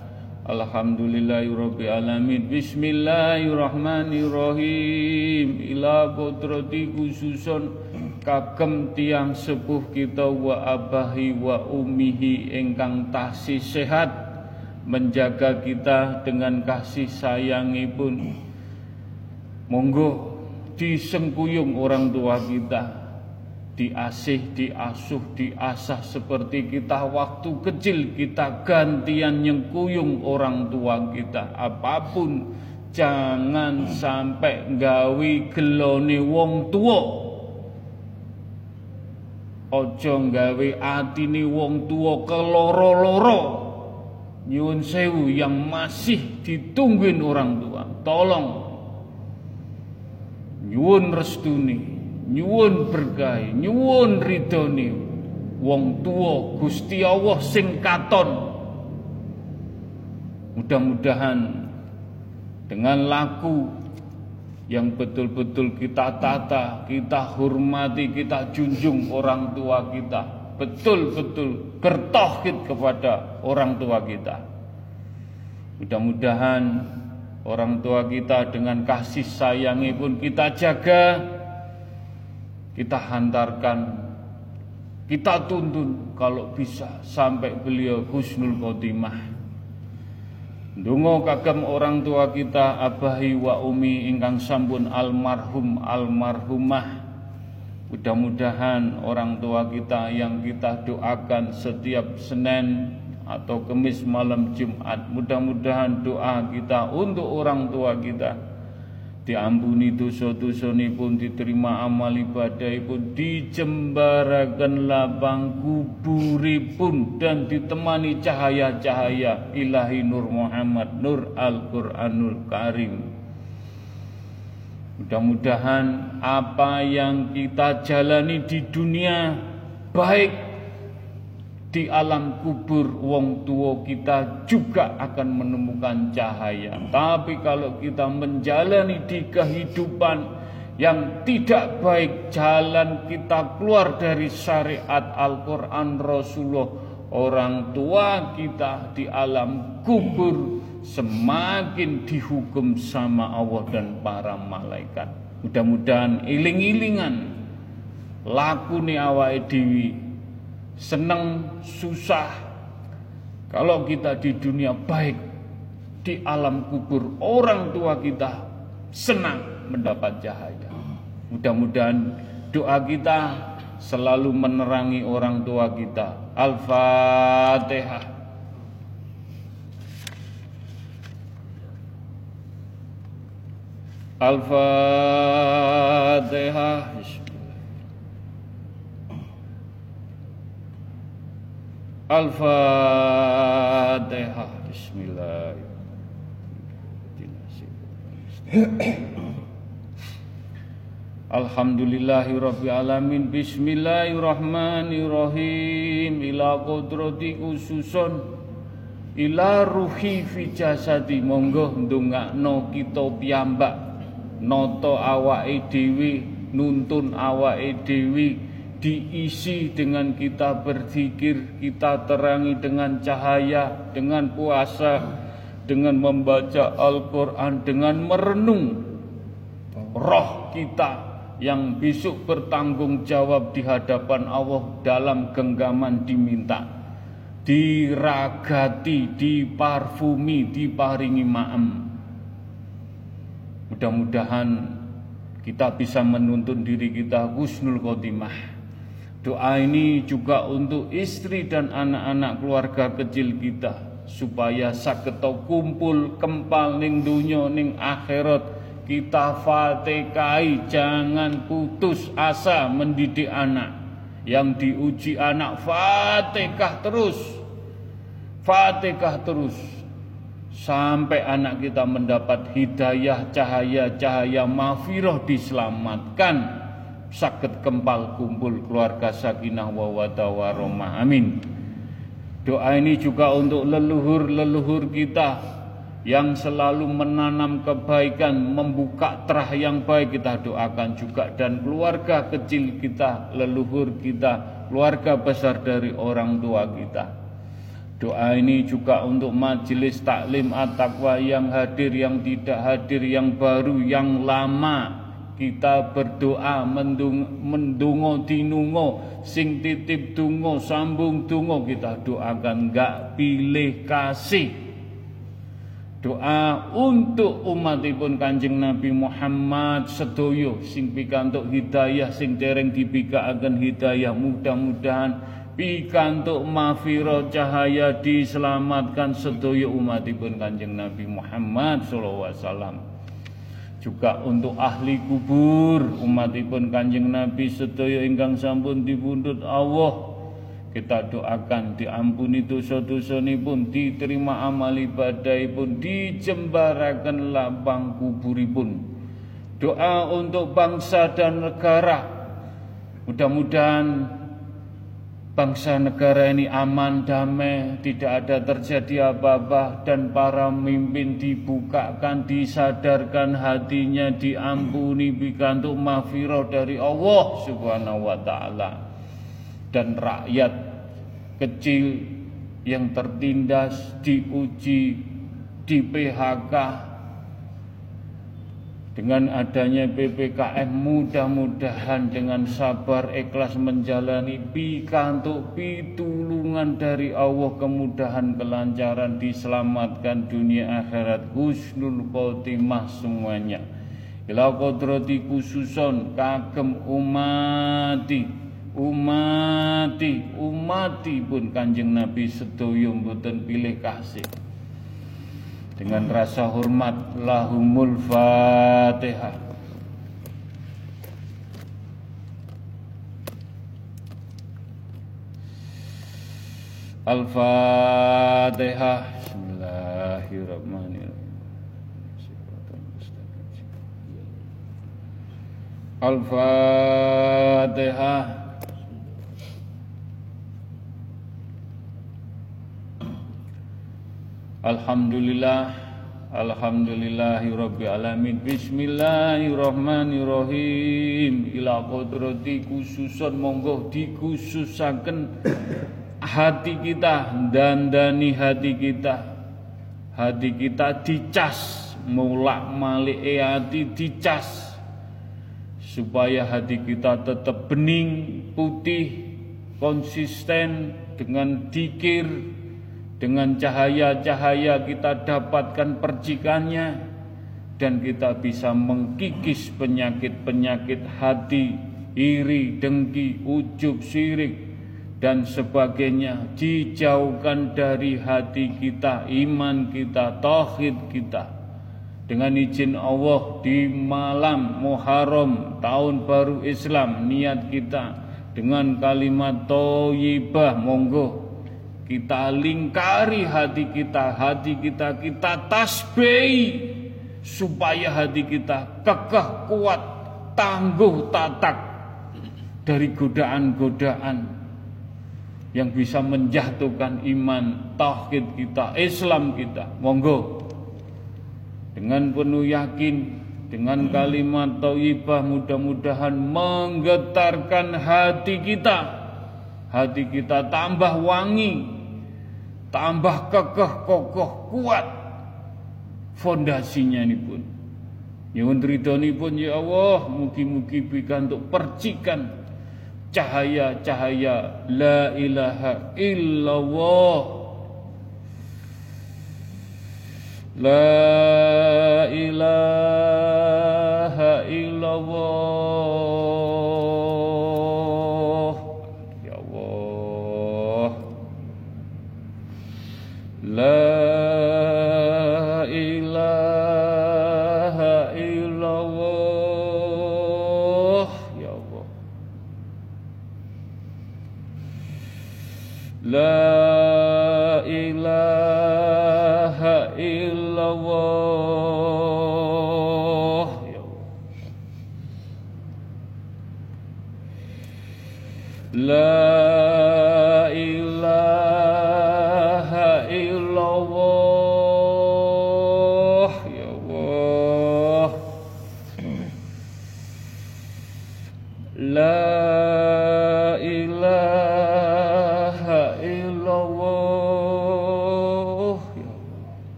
Alhamdulillahirabbil alamin. Bismillahirrahmanirrahim. Ila qudrati khususun. Kagem tiang sepuh kita wa abahi wa umihi ingkang tasih sehat. Menjaga kita dengan kasih sayangi pun monggo disengkuyung orang tua kita diasih, diasuh, diasah seperti kita waktu kecil kita gantian nyengkuyung orang tua kita. Apa pun jangan sampai gawi gelone wong tua ojo gawe atine wong tua keloro-loro. Nyuwun sewu yang masih ditungguin orang tua tolong. Nyuwun restuni nyuwun berkahi nyuwun ridhoni. Wong tua Gusti Allah sing katon. Mudah-mudahan dengan laku yang betul-betul kita tata, kita hormati, kita junjung orang tua kita betul-betul bertauhid kepada orang tua kita. Mudah-mudahan orang tua kita dengan kasih sayangi pun kita jaga, kita hantarkan, kita tuntun kalau bisa sampai beliau husnul khotimah. Dungo kagem orang tua kita abahi wa umi ingkang sampun almarhum almarhumah Mudah-mudahan orang tua kita yang kita doakan setiap Senin atau Kemis malam Jumat Mudah-mudahan doa kita untuk orang tua kita diampuni dosa-dosanipun diterima amal ibadahipun dijembaraken lapang kuburipun dan ditemani cahaya-cahaya ilahi Nur Muhammad Nur Al-Qur'anul Karim. Mudah-mudahan apa yang kita jalani di dunia baik di alam kubur wong tua kita juga akan menemukan cahaya. Tapi kalau kita menjalani di kehidupan yang tidak baik, jalan kita keluar dari syariat Al-Quran Rasulullah, orang tua kita di alam kubur semakin dihukum sama Allah dan para malaikat. Mudah-mudahan iling-ilingan laku ni awake dewi senang, susah. Kalau kita di dunia baik, di alam kubur orang tua kita senang mendapat cahaya. Mudah-mudahan doa kita selalu menerangi orang tua kita. Al-Fatihah. Al-Fatihah. Al-Fatihah Bismillahirrahmanirrahim Alhamdulillahi Rabbi Alamin. Bismillahirrahmanirrahim. Ila kodrati khususun. Ila ruhi fi jasadi. Monggo ndongakno kita piyambak. Noto awake dewi Nuntun awake dewi diisi dengan kita berzikir, kita terangi dengan cahaya, dengan puasa, dengan membaca Al-Quran, dengan merenung roh kita yang besok bertanggung jawab di hadapan Allah dalam genggaman diminta, diragati, diparfumi, diparingi ma'am. Mudah-mudahan kita bisa menuntun diri kita husnul khotimah Doa ini juga untuk istri dan anak-anak keluarga kecil kita supaya saketo kumpul kempal ning dunya ning akhirat. Kita fatihai jangan putus asa mendidik anak. Yang diuji anak fatihah terus. Fatihah terus. Sampai anak kita mendapat hidayah cahaya-cahaya mafiroh diselamatkan sakit kempal kumpul keluarga sakinah wa warahmah amin. Doa ini juga untuk leluhur-leluhur kita yang selalu menanam kebaikan, membuka terah yang baik kita doakan juga. Dan keluarga kecil kita, leluhur kita, keluarga besar dari orang tua kita. Doa ini juga untuk majelis taklim at-taqwa yang hadir, yang tidak hadir, yang baru, yang lama, kita berdoa mendung, mendungo dinungo sing titip dungo sambung dungo kita doakan gak pilih kasih. Doa untuk umatipun kanjeng Nabi Muhammad sedoyo sing pikantuk hidayah sing dereng akan hidayah mudah-mudahan pikantuk mafiro cahaya diselamatkan sedoyo umatipun kanjeng Nabi Muhammad sallallahu alaihi wasallam juga untuk ahli kubur. Umatipun kanjeng Nabi sedaya ingkang sampun dibundut Allah. Kita doakan diampuni dosa-dosa pun diterima amal ibadah pun dijembarakan lapang kuburipun. Doa untuk bangsa dan negara. Mudah-mudahan bangsa negara ini aman, damai, tidak ada terjadi apa-apa dan para pemimpin dibukakan, disadarkan hatinya, diampuni, bikantuk mafiroh dari Allah subhanahu wa ta'ala. Dan rakyat kecil yang tertindas, diuji, di PHK, dengan adanya PPKM mudah-mudahan dengan sabar ikhlas menjalani pikantuk pitulungan dari Allah kemudahan kelancaran diselamatkan dunia akhirat husnul khotimah semuanya. Ila kodrati khususon kagem umati umati umati pun kanjeng Nabi sedoyo mboten pilih kasih dengan rasa hormat lahumul fatihah. Al-Fatihah. Bismillahirrahmanirrahim. Al-Fatihah Alhamdulillah Alhamdulillahi Rabbi Alamin. Bismillahirrahmanirrahim. Ila kodrati khususan monggo dikhususaken hati kita dandani hati kita. Hati kita dicas mulak malik e hati dicas. Supaya hati kita tetap bening putih konsisten dengan dikir dengan cahaya-cahaya kita dapatkan percikannya dan kita bisa mengkikis penyakit-penyakit hati, iri, dengki, ujub, sirik dan sebagainya dijauhkan dari hati kita, iman kita, tauhid kita. Dengan izin Allah di malam Muharram tahun baru Islam niat kita dengan kalimat thayyibah monggo kita lingkari hati kita, hati kita kita tasbih supaya hati kita kekeh kuat, tangguh tatak dari godaan-godaan yang bisa menjatuhkan iman, tauhid kita, Islam kita. Monggo dengan penuh yakin dengan kalimat thayyibah mudah-mudahan menggetarkan hati kita. Hati kita tambah wangi, tambah kekeh kokoh kuat fondasinya ini pun. Nyuwun ridhoni pun ya Allah mugi-mugi untuk percikan cahaya-cahaya la ilaha illallah. La ilaha illallah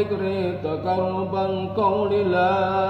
أفضل ذكر تقربا قول لا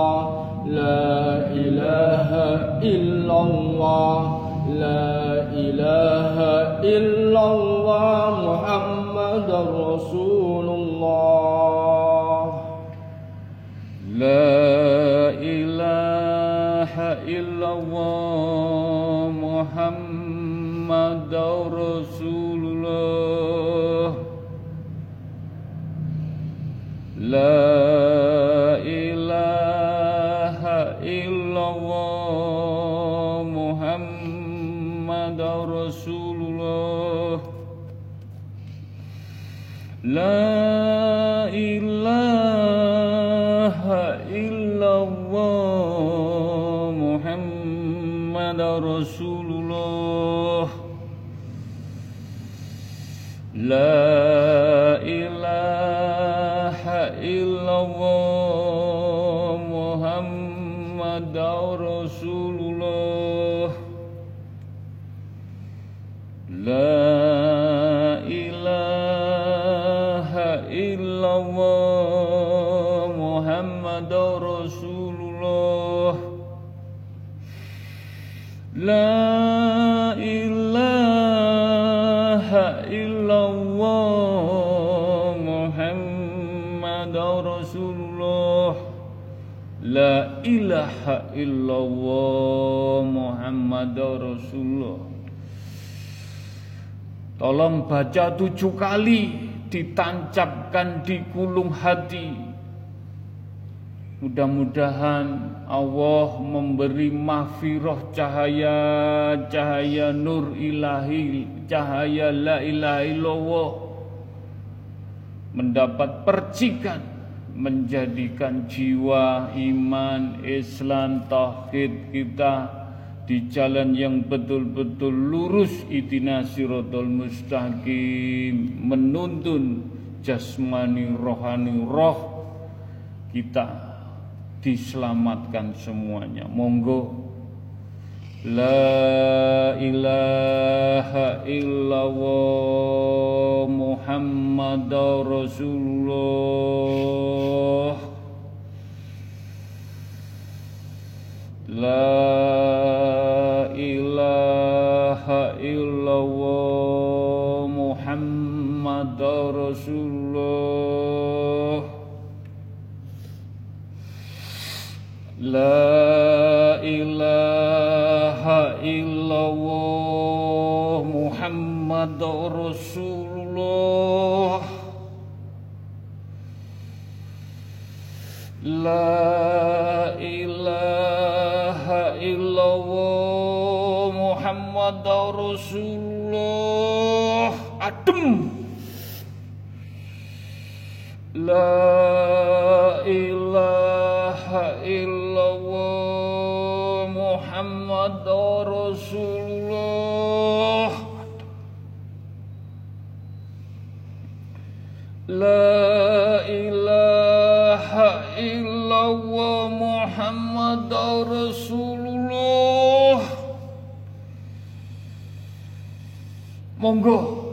Ilaha illallah Muhammad Rasulullah. Tolong baca tujuh kali Ditancapkan di kulung hati. Mudah-mudahan Allah memberi mahfirah cahaya Cahaya nur ilahi Cahaya la ilaha illallah. Mendapat percikan Menjadikan jiwa, iman, Islam, tauhid kita di jalan yang betul-betul lurus. Itina sirotol mustaqim. Menuntun jasmani rohani roh kita diselamatkan semuanya. Monggo La ilaha illallah Muhammad Rasulullah. La ilaha illallah Muhammad Rasulullah. La Muhammad Rasulullah. La ilaha illallah Muhammad Rasulullah. Adem. La ilaha illallah Muhammad La ilaha illallah Muhammad Rasulullah. Monggo.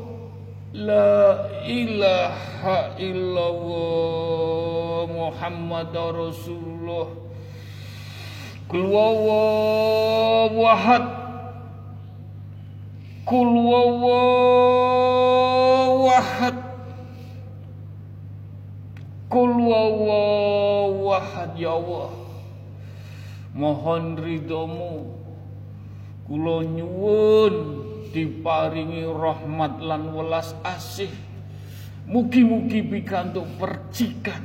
La ilaha illallah Muhammad Rasulullah. Kul wawahad Kul wawahad Kul wawahad ya Allah. Mohon ridhomu. Kulo nyuwun diparingi rahmat lan welas asih. Mugi-mugi pikantuk percikan.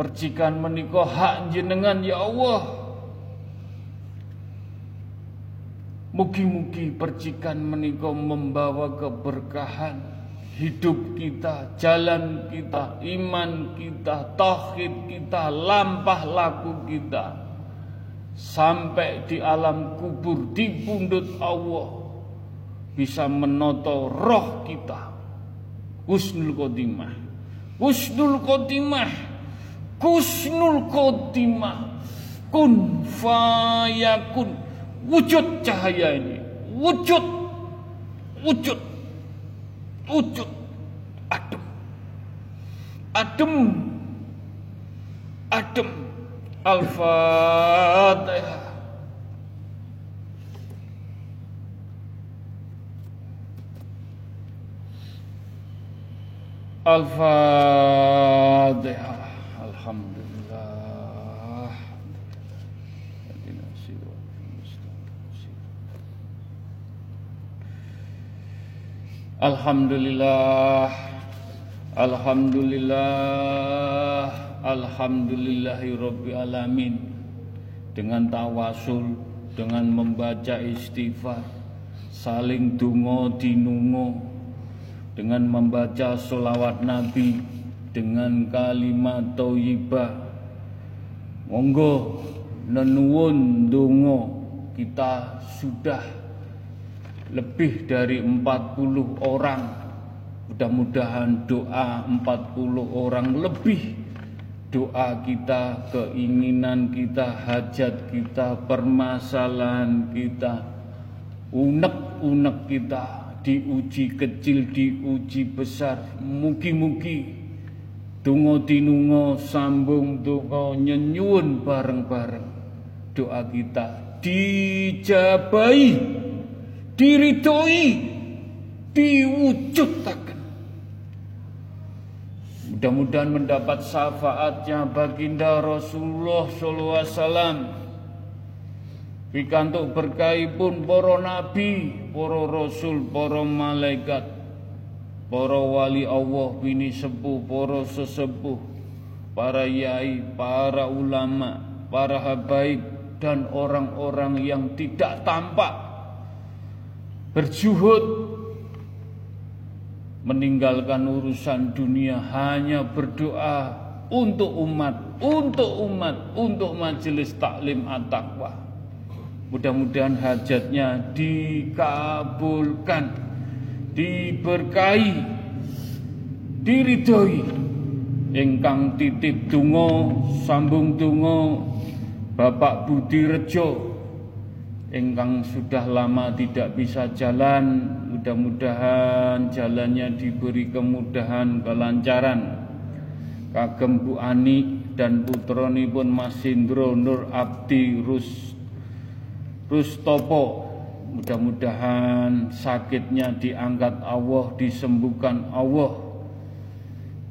Percikan menika hak jenengan ya Allah. Mugi-mugi percikan menika membawa keberkahan hidup kita, jalan kita, iman kita, tauhid kita, lampah laku kita sampai di alam kubur di pundut Allah bisa menoto roh kita. Husnul khotimah. Husnul khotimah. Husnul khotimah. Kun fayakun. Wujud cahaya ini. Wujud. Wujud wujud adem. Adem. Adem. Al-fatihah. Al-fatihah alhamdulillah Alhamdulillah. Alhamdulillah. Alhamdulillahi Alamin. Dengan tawasul Dengan membaca istighfar Saling dungo dinungo. Dengan membaca solawat Nabi Dengan kalimat toyibah Monggo nenuwun dungo. Kita sudah lebih dari 40 orang. Mudah-mudahan doa 40 orang lebih. Doa kita, keinginan kita, hajat kita, permasalahan kita, unek-unek kita diuji kecil, diuji besar, mugi-mugi Tungo tinungo sambung tungo nyenyun bareng-bareng. Doa kita dijabai diridoi diwujudkan mudah-mudahan mendapat syafaatnya baginda Rasulullah sallallahu alaihi wasallam. Pikantuk berkahipun para nabi para rasul para malaikat para wali Allah bini sepuh, para sesepuh, para yai, para ulama, para habaib dan orang-orang yang tidak tampak berjuhud. Meninggalkan urusan dunia hanya berdoa untuk umat, untuk umat, untuk majelis taklim at-taqwa. Mudah-mudahan hajatnya dikabulkan diberkahi diridhoi. Ingkang titip donga sambung donga Bapak Budi Rejo ingkang sudah lama tidak bisa jalan mudah-mudahan jalannya diberi kemudahan kelancaran kagem Bu Ani dan putronipun Mas Indro Nur Abdi Rus Rustopo Mudah-mudahan sakitnya diangkat Allah, disembuhkan Allah.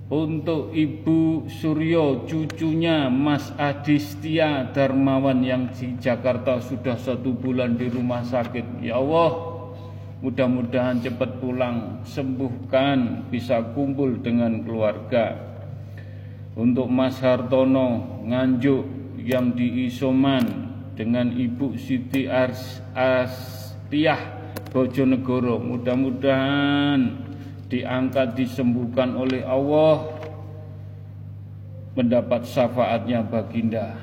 Untuk Ibu Suryo, cucunya Mas Adistia Darmawan yang di Jakarta sudah satu bulan di rumah sakit. Ya Allah, mudah-mudahan cepat pulang, sembuhkan, bisa kumpul dengan keluarga. Untuk Mas Hartono Nganjuk yang di Isoman dengan Ibu Siti Ars, As Tiah Bojonegoro mudah-mudahan diangkat disembuhkan oleh Allah mendapat syafaatnya baginda.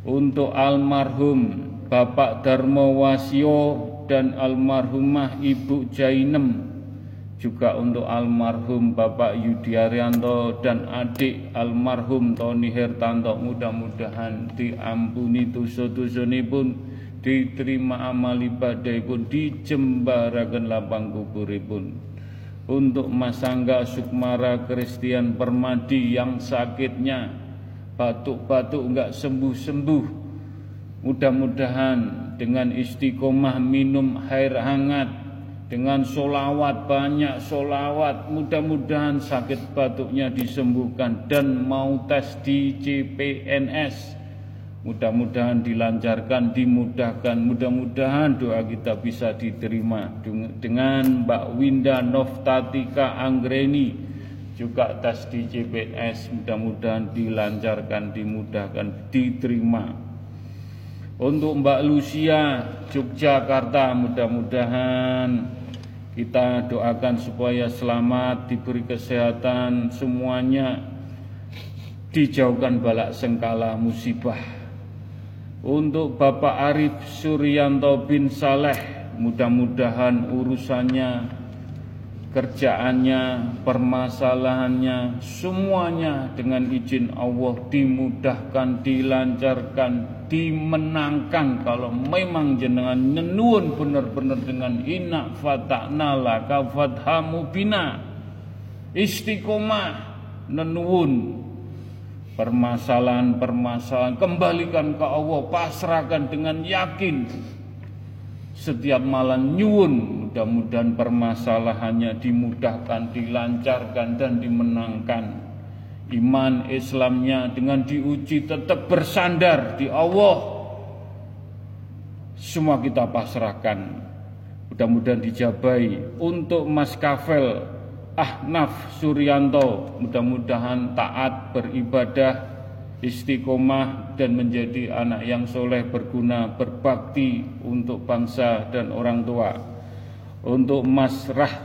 Untuk almarhum Bapak Darmo Wasio dan almarhumah Ibu Jainem juga untuk almarhum Bapak Yudi Arianto dan adik almarhum Tony Hertanto mudah-mudahan diampuni dosa-dosa pun diterima amal ibadah pun dijembarakan lapang kuburipun untuk Mas Angga Sukmara Kristian Permadi yang sakitnya. Batuk-batuk enggak sembuh-sembuh. Mudah-mudahan dengan istiqomah minum air hangat dengan solawat banyak solawat mudah-mudahan sakit batuknya disembuhkan. Dan mau tes di CPNS Mudah-mudahan dilancarkan, dimudahkan, mudah-mudahan doa kita bisa diterima dengan Mbak Winda Noftatika Anggreni juga tes di CPNS mudah-mudahan dilancarkan, dimudahkan, diterima. Untuk Mbak Lucia Yogyakarta mudah-mudahan kita doakan supaya selamat, diberi kesehatan semuanya, dijauhkan balak sengkala musibah untuk Bapak Arif Suryanto bin Saleh, mudah-mudahan urusannya, kerjaannya, permasalahannya, semuanya dengan izin Allah dimudahkan, dilancarkan, dimenangkan. Kalau memang jenengan nenuun benar-benar dengan inna fata'na laka fathamu bina istiqomah nenuun permasalahan-permasalahan kembalikan ke Allah pasrahkan dengan yakin. Setiap malam nyuwun mudah-mudahan permasalahannya dimudahkan dilancarkan dan dimenangkan. Iman Islamnya dengan diuji tetap bersandar di Allah. Semua kita pasrahkan. Mudah-mudahan dijabai untuk Mas Kafel Ahnaf Suryanto mudah-mudahan taat beribadah istiqomah dan menjadi anak yang soleh berguna berbakti untuk bangsa dan orang tua. Untuk Mas Rah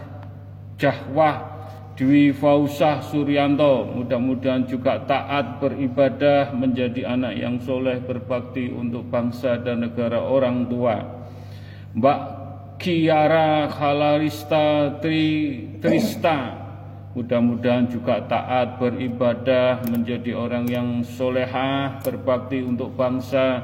Jahwah Dwi Fausah Suryanto mudah-mudahan juga taat beribadah menjadi anak yang soleh berbakti untuk bangsa dan negara orang tua. Mbak Kiara Khalarista Tri Trista. Mudah-mudahan juga taat beribadah menjadi orang yang solehah berbakti untuk bangsa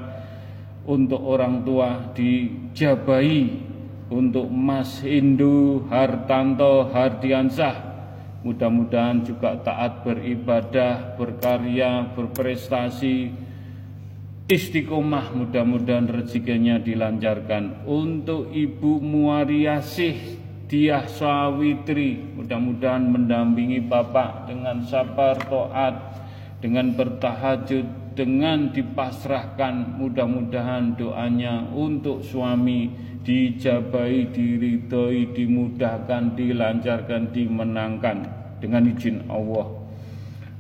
untuk orang tua dijabai untuk Mas Hindu Hartanto Hardiansah. Mudah-mudahan juga taat beribadah, berkarya, berprestasi, istiqomah mudah-mudahan rezekinya dilancarkan. Untuk Ibu Muariasih Diah Sawitri mudah-mudahan mendampingi Bapak dengan sabar toat, dengan bertahajud, dengan dipasrahkan mudah-mudahan doanya untuk suami dijabai, diridhoi, dimudahkan, dilancarkan, dimenangkan dengan izin Allah.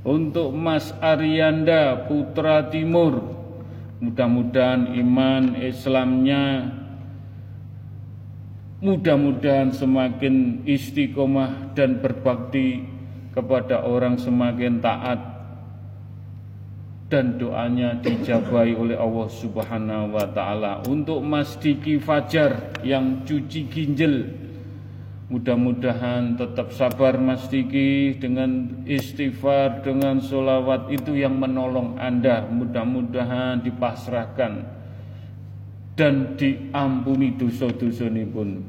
Untuk Mas Arianda Putra Timur, mudah-mudahan iman Islamnya mudah-mudahan semakin istiqomah dan berbakti kepada orang semakin taat dan doanya dijabai oleh Allah Subhanahu wa taala. Untuk Mas Diki Fajar yang cuci ginjal Mudah-mudahan tetap sabar Mas Diki dengan istighfar, dengan solawat itu yang menolong Anda. Mudah-mudahan dipasrahkan dan diampuni dosa-dosa ini pun.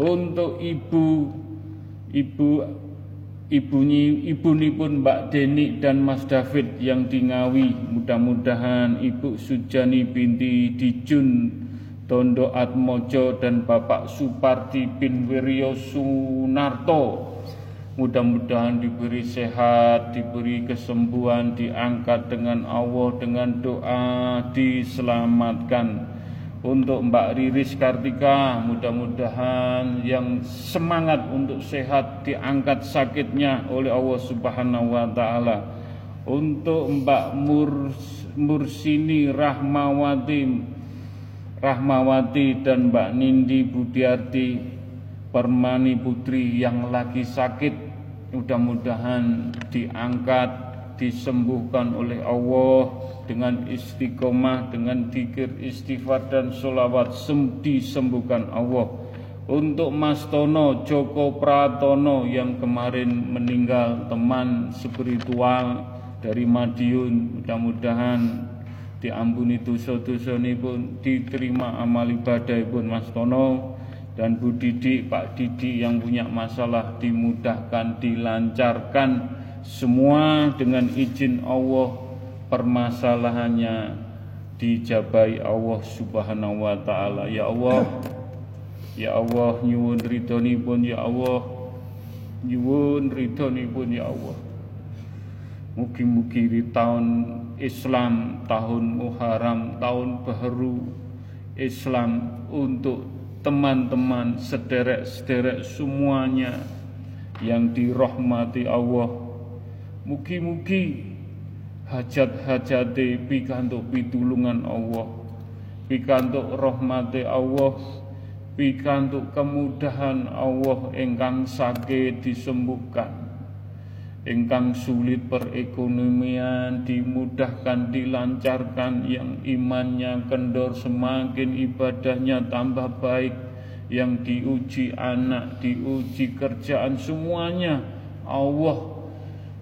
Untuk ibu, ibu Ibunyi, ibu pun Mbak Deni dan Mas David yang di Ngawi. Mudah-mudahan Ibu Sujani binti Dijun Tondo Atmojo dan Bapak Supardi bin Wiryo Sunarto. Mudah-mudahan diberi sehat, diberi kesembuhan, diangkat dengan Allah, dengan doa, diselamatkan. Untuk Mbak Riris Kartika mudah-mudahan yang semangat untuk sehat diangkat sakitnya oleh Allah Subhanahu wa taala. Untuk Mbak Murs, Mursini Rahmawati Rahmawati dan Mbak Nindi Budiarti Permani Putri yang lagi sakit mudah-mudahan diangkat disembuhkan oleh Allah dengan istiqomah, dengan dikir istighfar dan sholawat disembuhkan Allah. Untuk Mas Tono Joko Pratono yang kemarin meninggal teman spiritual dari Madiun, mudah-mudahan diampuni dosa-dosa pun diterima amal ibadah pun Mas Tono dan Bu Didi, Pak Didi yang punya masalah dimudahkan, dilancarkan semua dengan izin Allah permasalahannya dijabai Allah Subhanahu wa taala. Ya Allah, ya Allah nyuwun pun ya Allah. Nyuwun pun ya Allah. Mugi-mugi di tahun Islam, tahun Muharram, tahun baru Islam untuk teman-teman sederek-sederek semuanya yang dirahmati Allah. Mugi-mugi hajat-hajate pikantuk pitulungan Allah pikantuk rahmati Allah pikantuk kemudahan Allah ingkang sakit disembuhkan ingkang sulit perekonomian dimudahkan dilancarkan yang imannya kendor semakin ibadahnya tambah baik. Yang diuji anak diuji kerjaan semuanya Allah.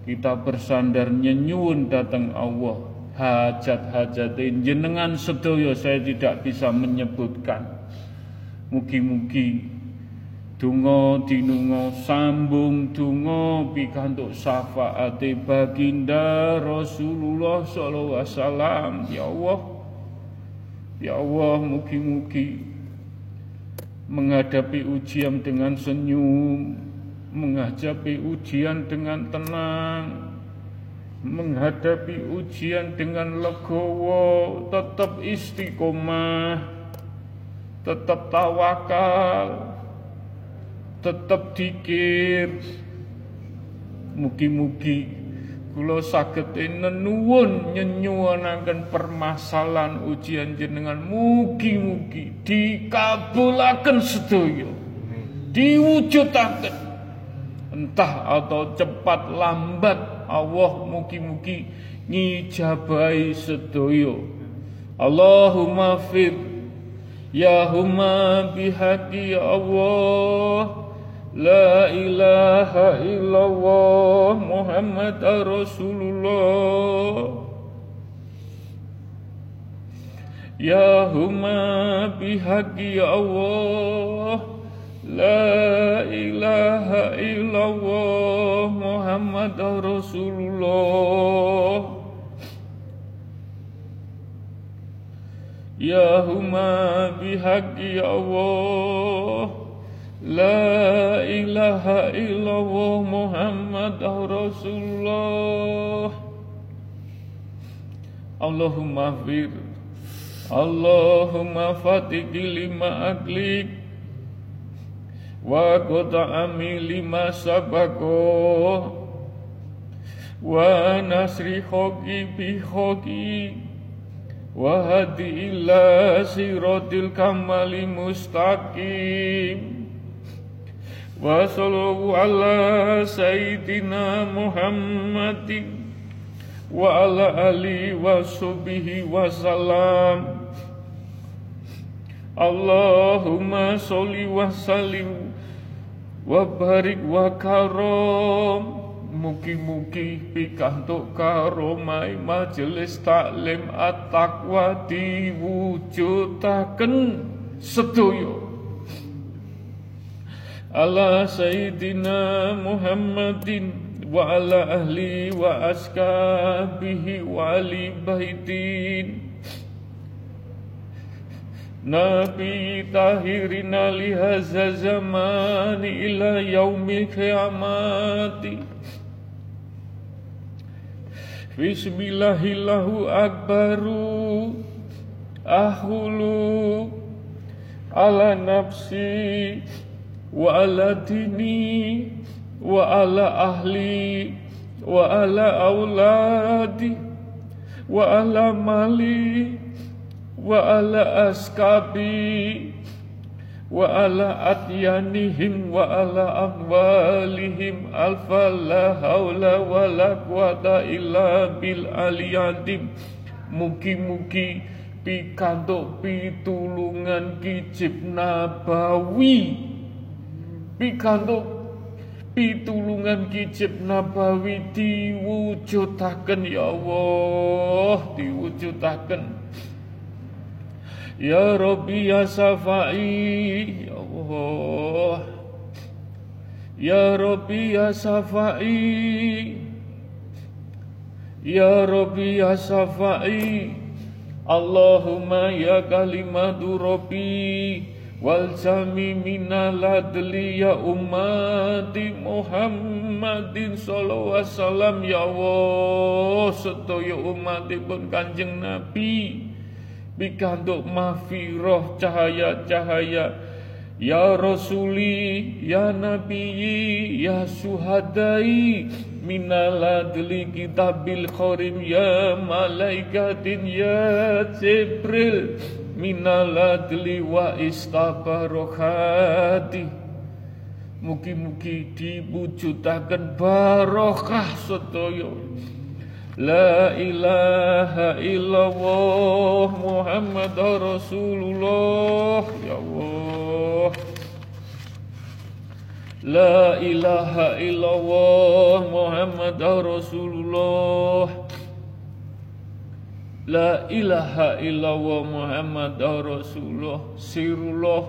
Kita bersandar nyenyun datang Allah. Hajat-hajat jenengan sedoyo saya tidak bisa menyebutkan. Mugi-mugi Dungo dinungo sambung dungo pikantuk syafaate baginda Rasulullah wasallam. Ya Allah ya Allah mugi-mugi menghadapi ujian dengan senyum menghadapi ujian dengan tenang, menghadapi ujian dengan legowo, tetap istiqomah, tetap tawakal, tetap dikir. Mugi-mugi kula saged nenuwun nyenyuwunaken permasalahan ujian jenengan. Mugi-mugi dikabulaken sedaya. Diwujudaken. Entah atau cepat lambat Allah mugi-mugi ngijabai sedoyo Allahumma fir ya huma bihaqi ya Allah La ilaha illallah Muhammad Rasulullah Ya huma bihaqi ya Allah La ilaha illallah Muhammad Rasulullah Ya huma bihaqi ya Allah La ilaha illallah Muhammad Rasulullah. Allahumma fir Allahumma fatiki lima aglik Wa ami lima sabako Wa nasri hoki bi hoki Wa hadi illa siratil kamali mustaqim وصلوا على سيدنا محمد وعلى آله وصحبه وسلم اللهم صل وسلم وبارك وكرم Mugi-mugi pikantuk karomai majelis taklim at-taqwa diwujudaken sedoyo wa ala ahli wa askabihi wa ali baitin. Nabi tahirina lihaza zamani ila yaumil kiamati Bismillahillahu akbaru ahulu ala nafsi wa ala dini wa ala ahli wa ala auladi wa ala mali wa ala askabi wa ala atyanihim wa ala amwalihim alfa la haula wa la quwata illa bil aliyadim. Mugi-mugi pikantuk pitulungan kicip nabawi pikantuk pitulungan kicip nabawi diwujudaken ya Allah diwujudaken. Ya Rabbi ya Safai ya Allah. Ya Rabbi ya Safai Ya Rabbi ya Safai Allahumma ya kalimatu Rabbi wal jami minal adli ya ummati Muhammadin sallallahu alaihi wasallam. Ya Allah sedaya umatipun Kanjeng Nabi. Pikantuk mahfirah cahaya-cahaya. Ya Rasuli, Ya Nabi, Ya Suhadai. Minal adli kitabil khorim Ya Malaikatin, Ya Jibril minal adli wa istabarokati Mugi-mugi diwujudaken barokah sedaya. La ilaha illallah Muhammad Rasulullah. Ya Allah. La ilaha illallah Muhammad Rasulullah La ilaha illallah Muhammad Rasulullah. Sirullah.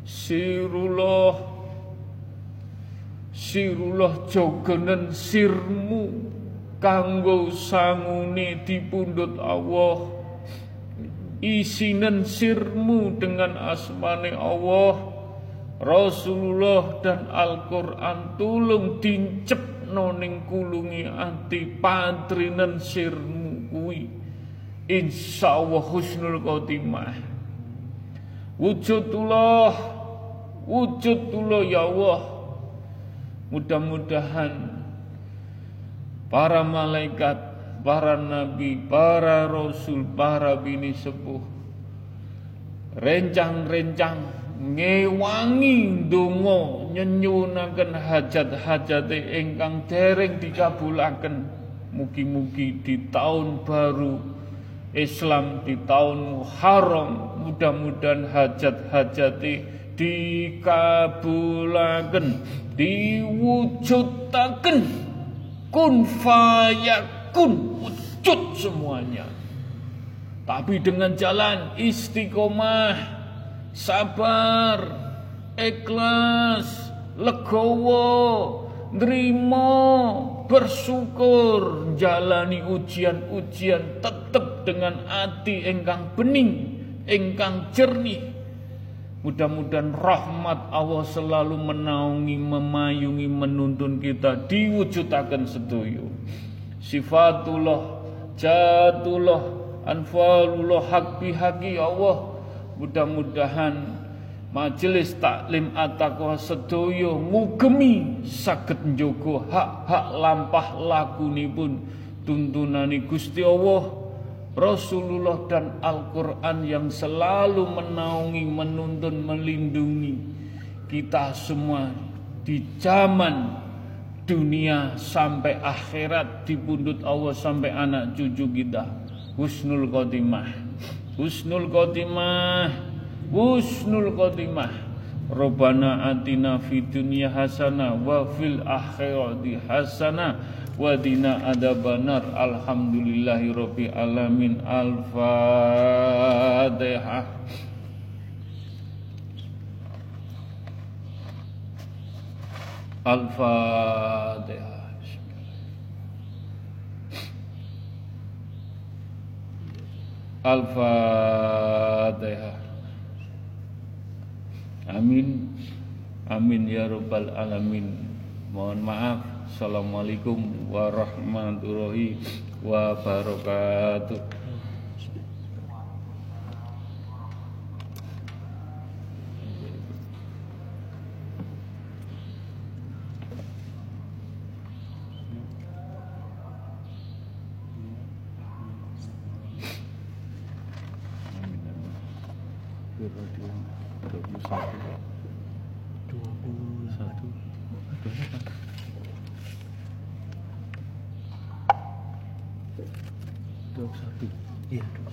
Sirullah. Sirullah jogenen sirmu Kanggo sanguni dipundut Allah. Isinen sirmu dengan asmane Allah. Rasulullah dan Al-Quran tulung dincep noning kulungi anti pantrinen sirmu kuwi insyaallah husnul khotimah. Wujudullah wujudullah ya Allah. Mudah-mudahan para malaikat para nabi para rasul para bini sepuh rencang-rencang ngewangi donga nyenyunaken hajat-hajate ingkang dereng dikabulaken mugi-mugi di tahun baru Islam di tahun Muharram mudah-mudahan hajat-hajate dikabulaken diwujudaken. Kun fayakun wujud semuanya. Tapi dengan jalan istiqomah sabar ikhlas legowo nerimo bersyukur jalani ujian-ujian tetap dengan hati engkang bening engkang jernih Mudah-mudahan rahmat Allah selalu menaungi, memayungi, menuntun kita diwujudakan setuju. Sifatullah, jatullah, anfalullah, hak bihaki Allah. Mudah-mudahan majelis taklim at-taqwa sedoyo ngugemi saged njogo hak-hak lampah lakunipun tuntunani Gusti Allah Rasulullah dan Al-Quran yang selalu menaungi, menuntun, melindungi kita semua di zaman dunia sampai akhirat di pundut Allah sampai anak cucu kita. Husnul Khotimah. Husnul Khotimah. Husnul Khotimah. Rabbana atina fid dunya hasanah wa fil akhirati hasanah wadina adabanar alhamdulillahi rabbi alamin. Al-fatihah. Al-fatihah. Al-fatihah amin. Amin ya rabbal alamin. Mohon maaf. Assalamualaikum warahmatullahi wabarakatuh. Dua puluh satu. Dua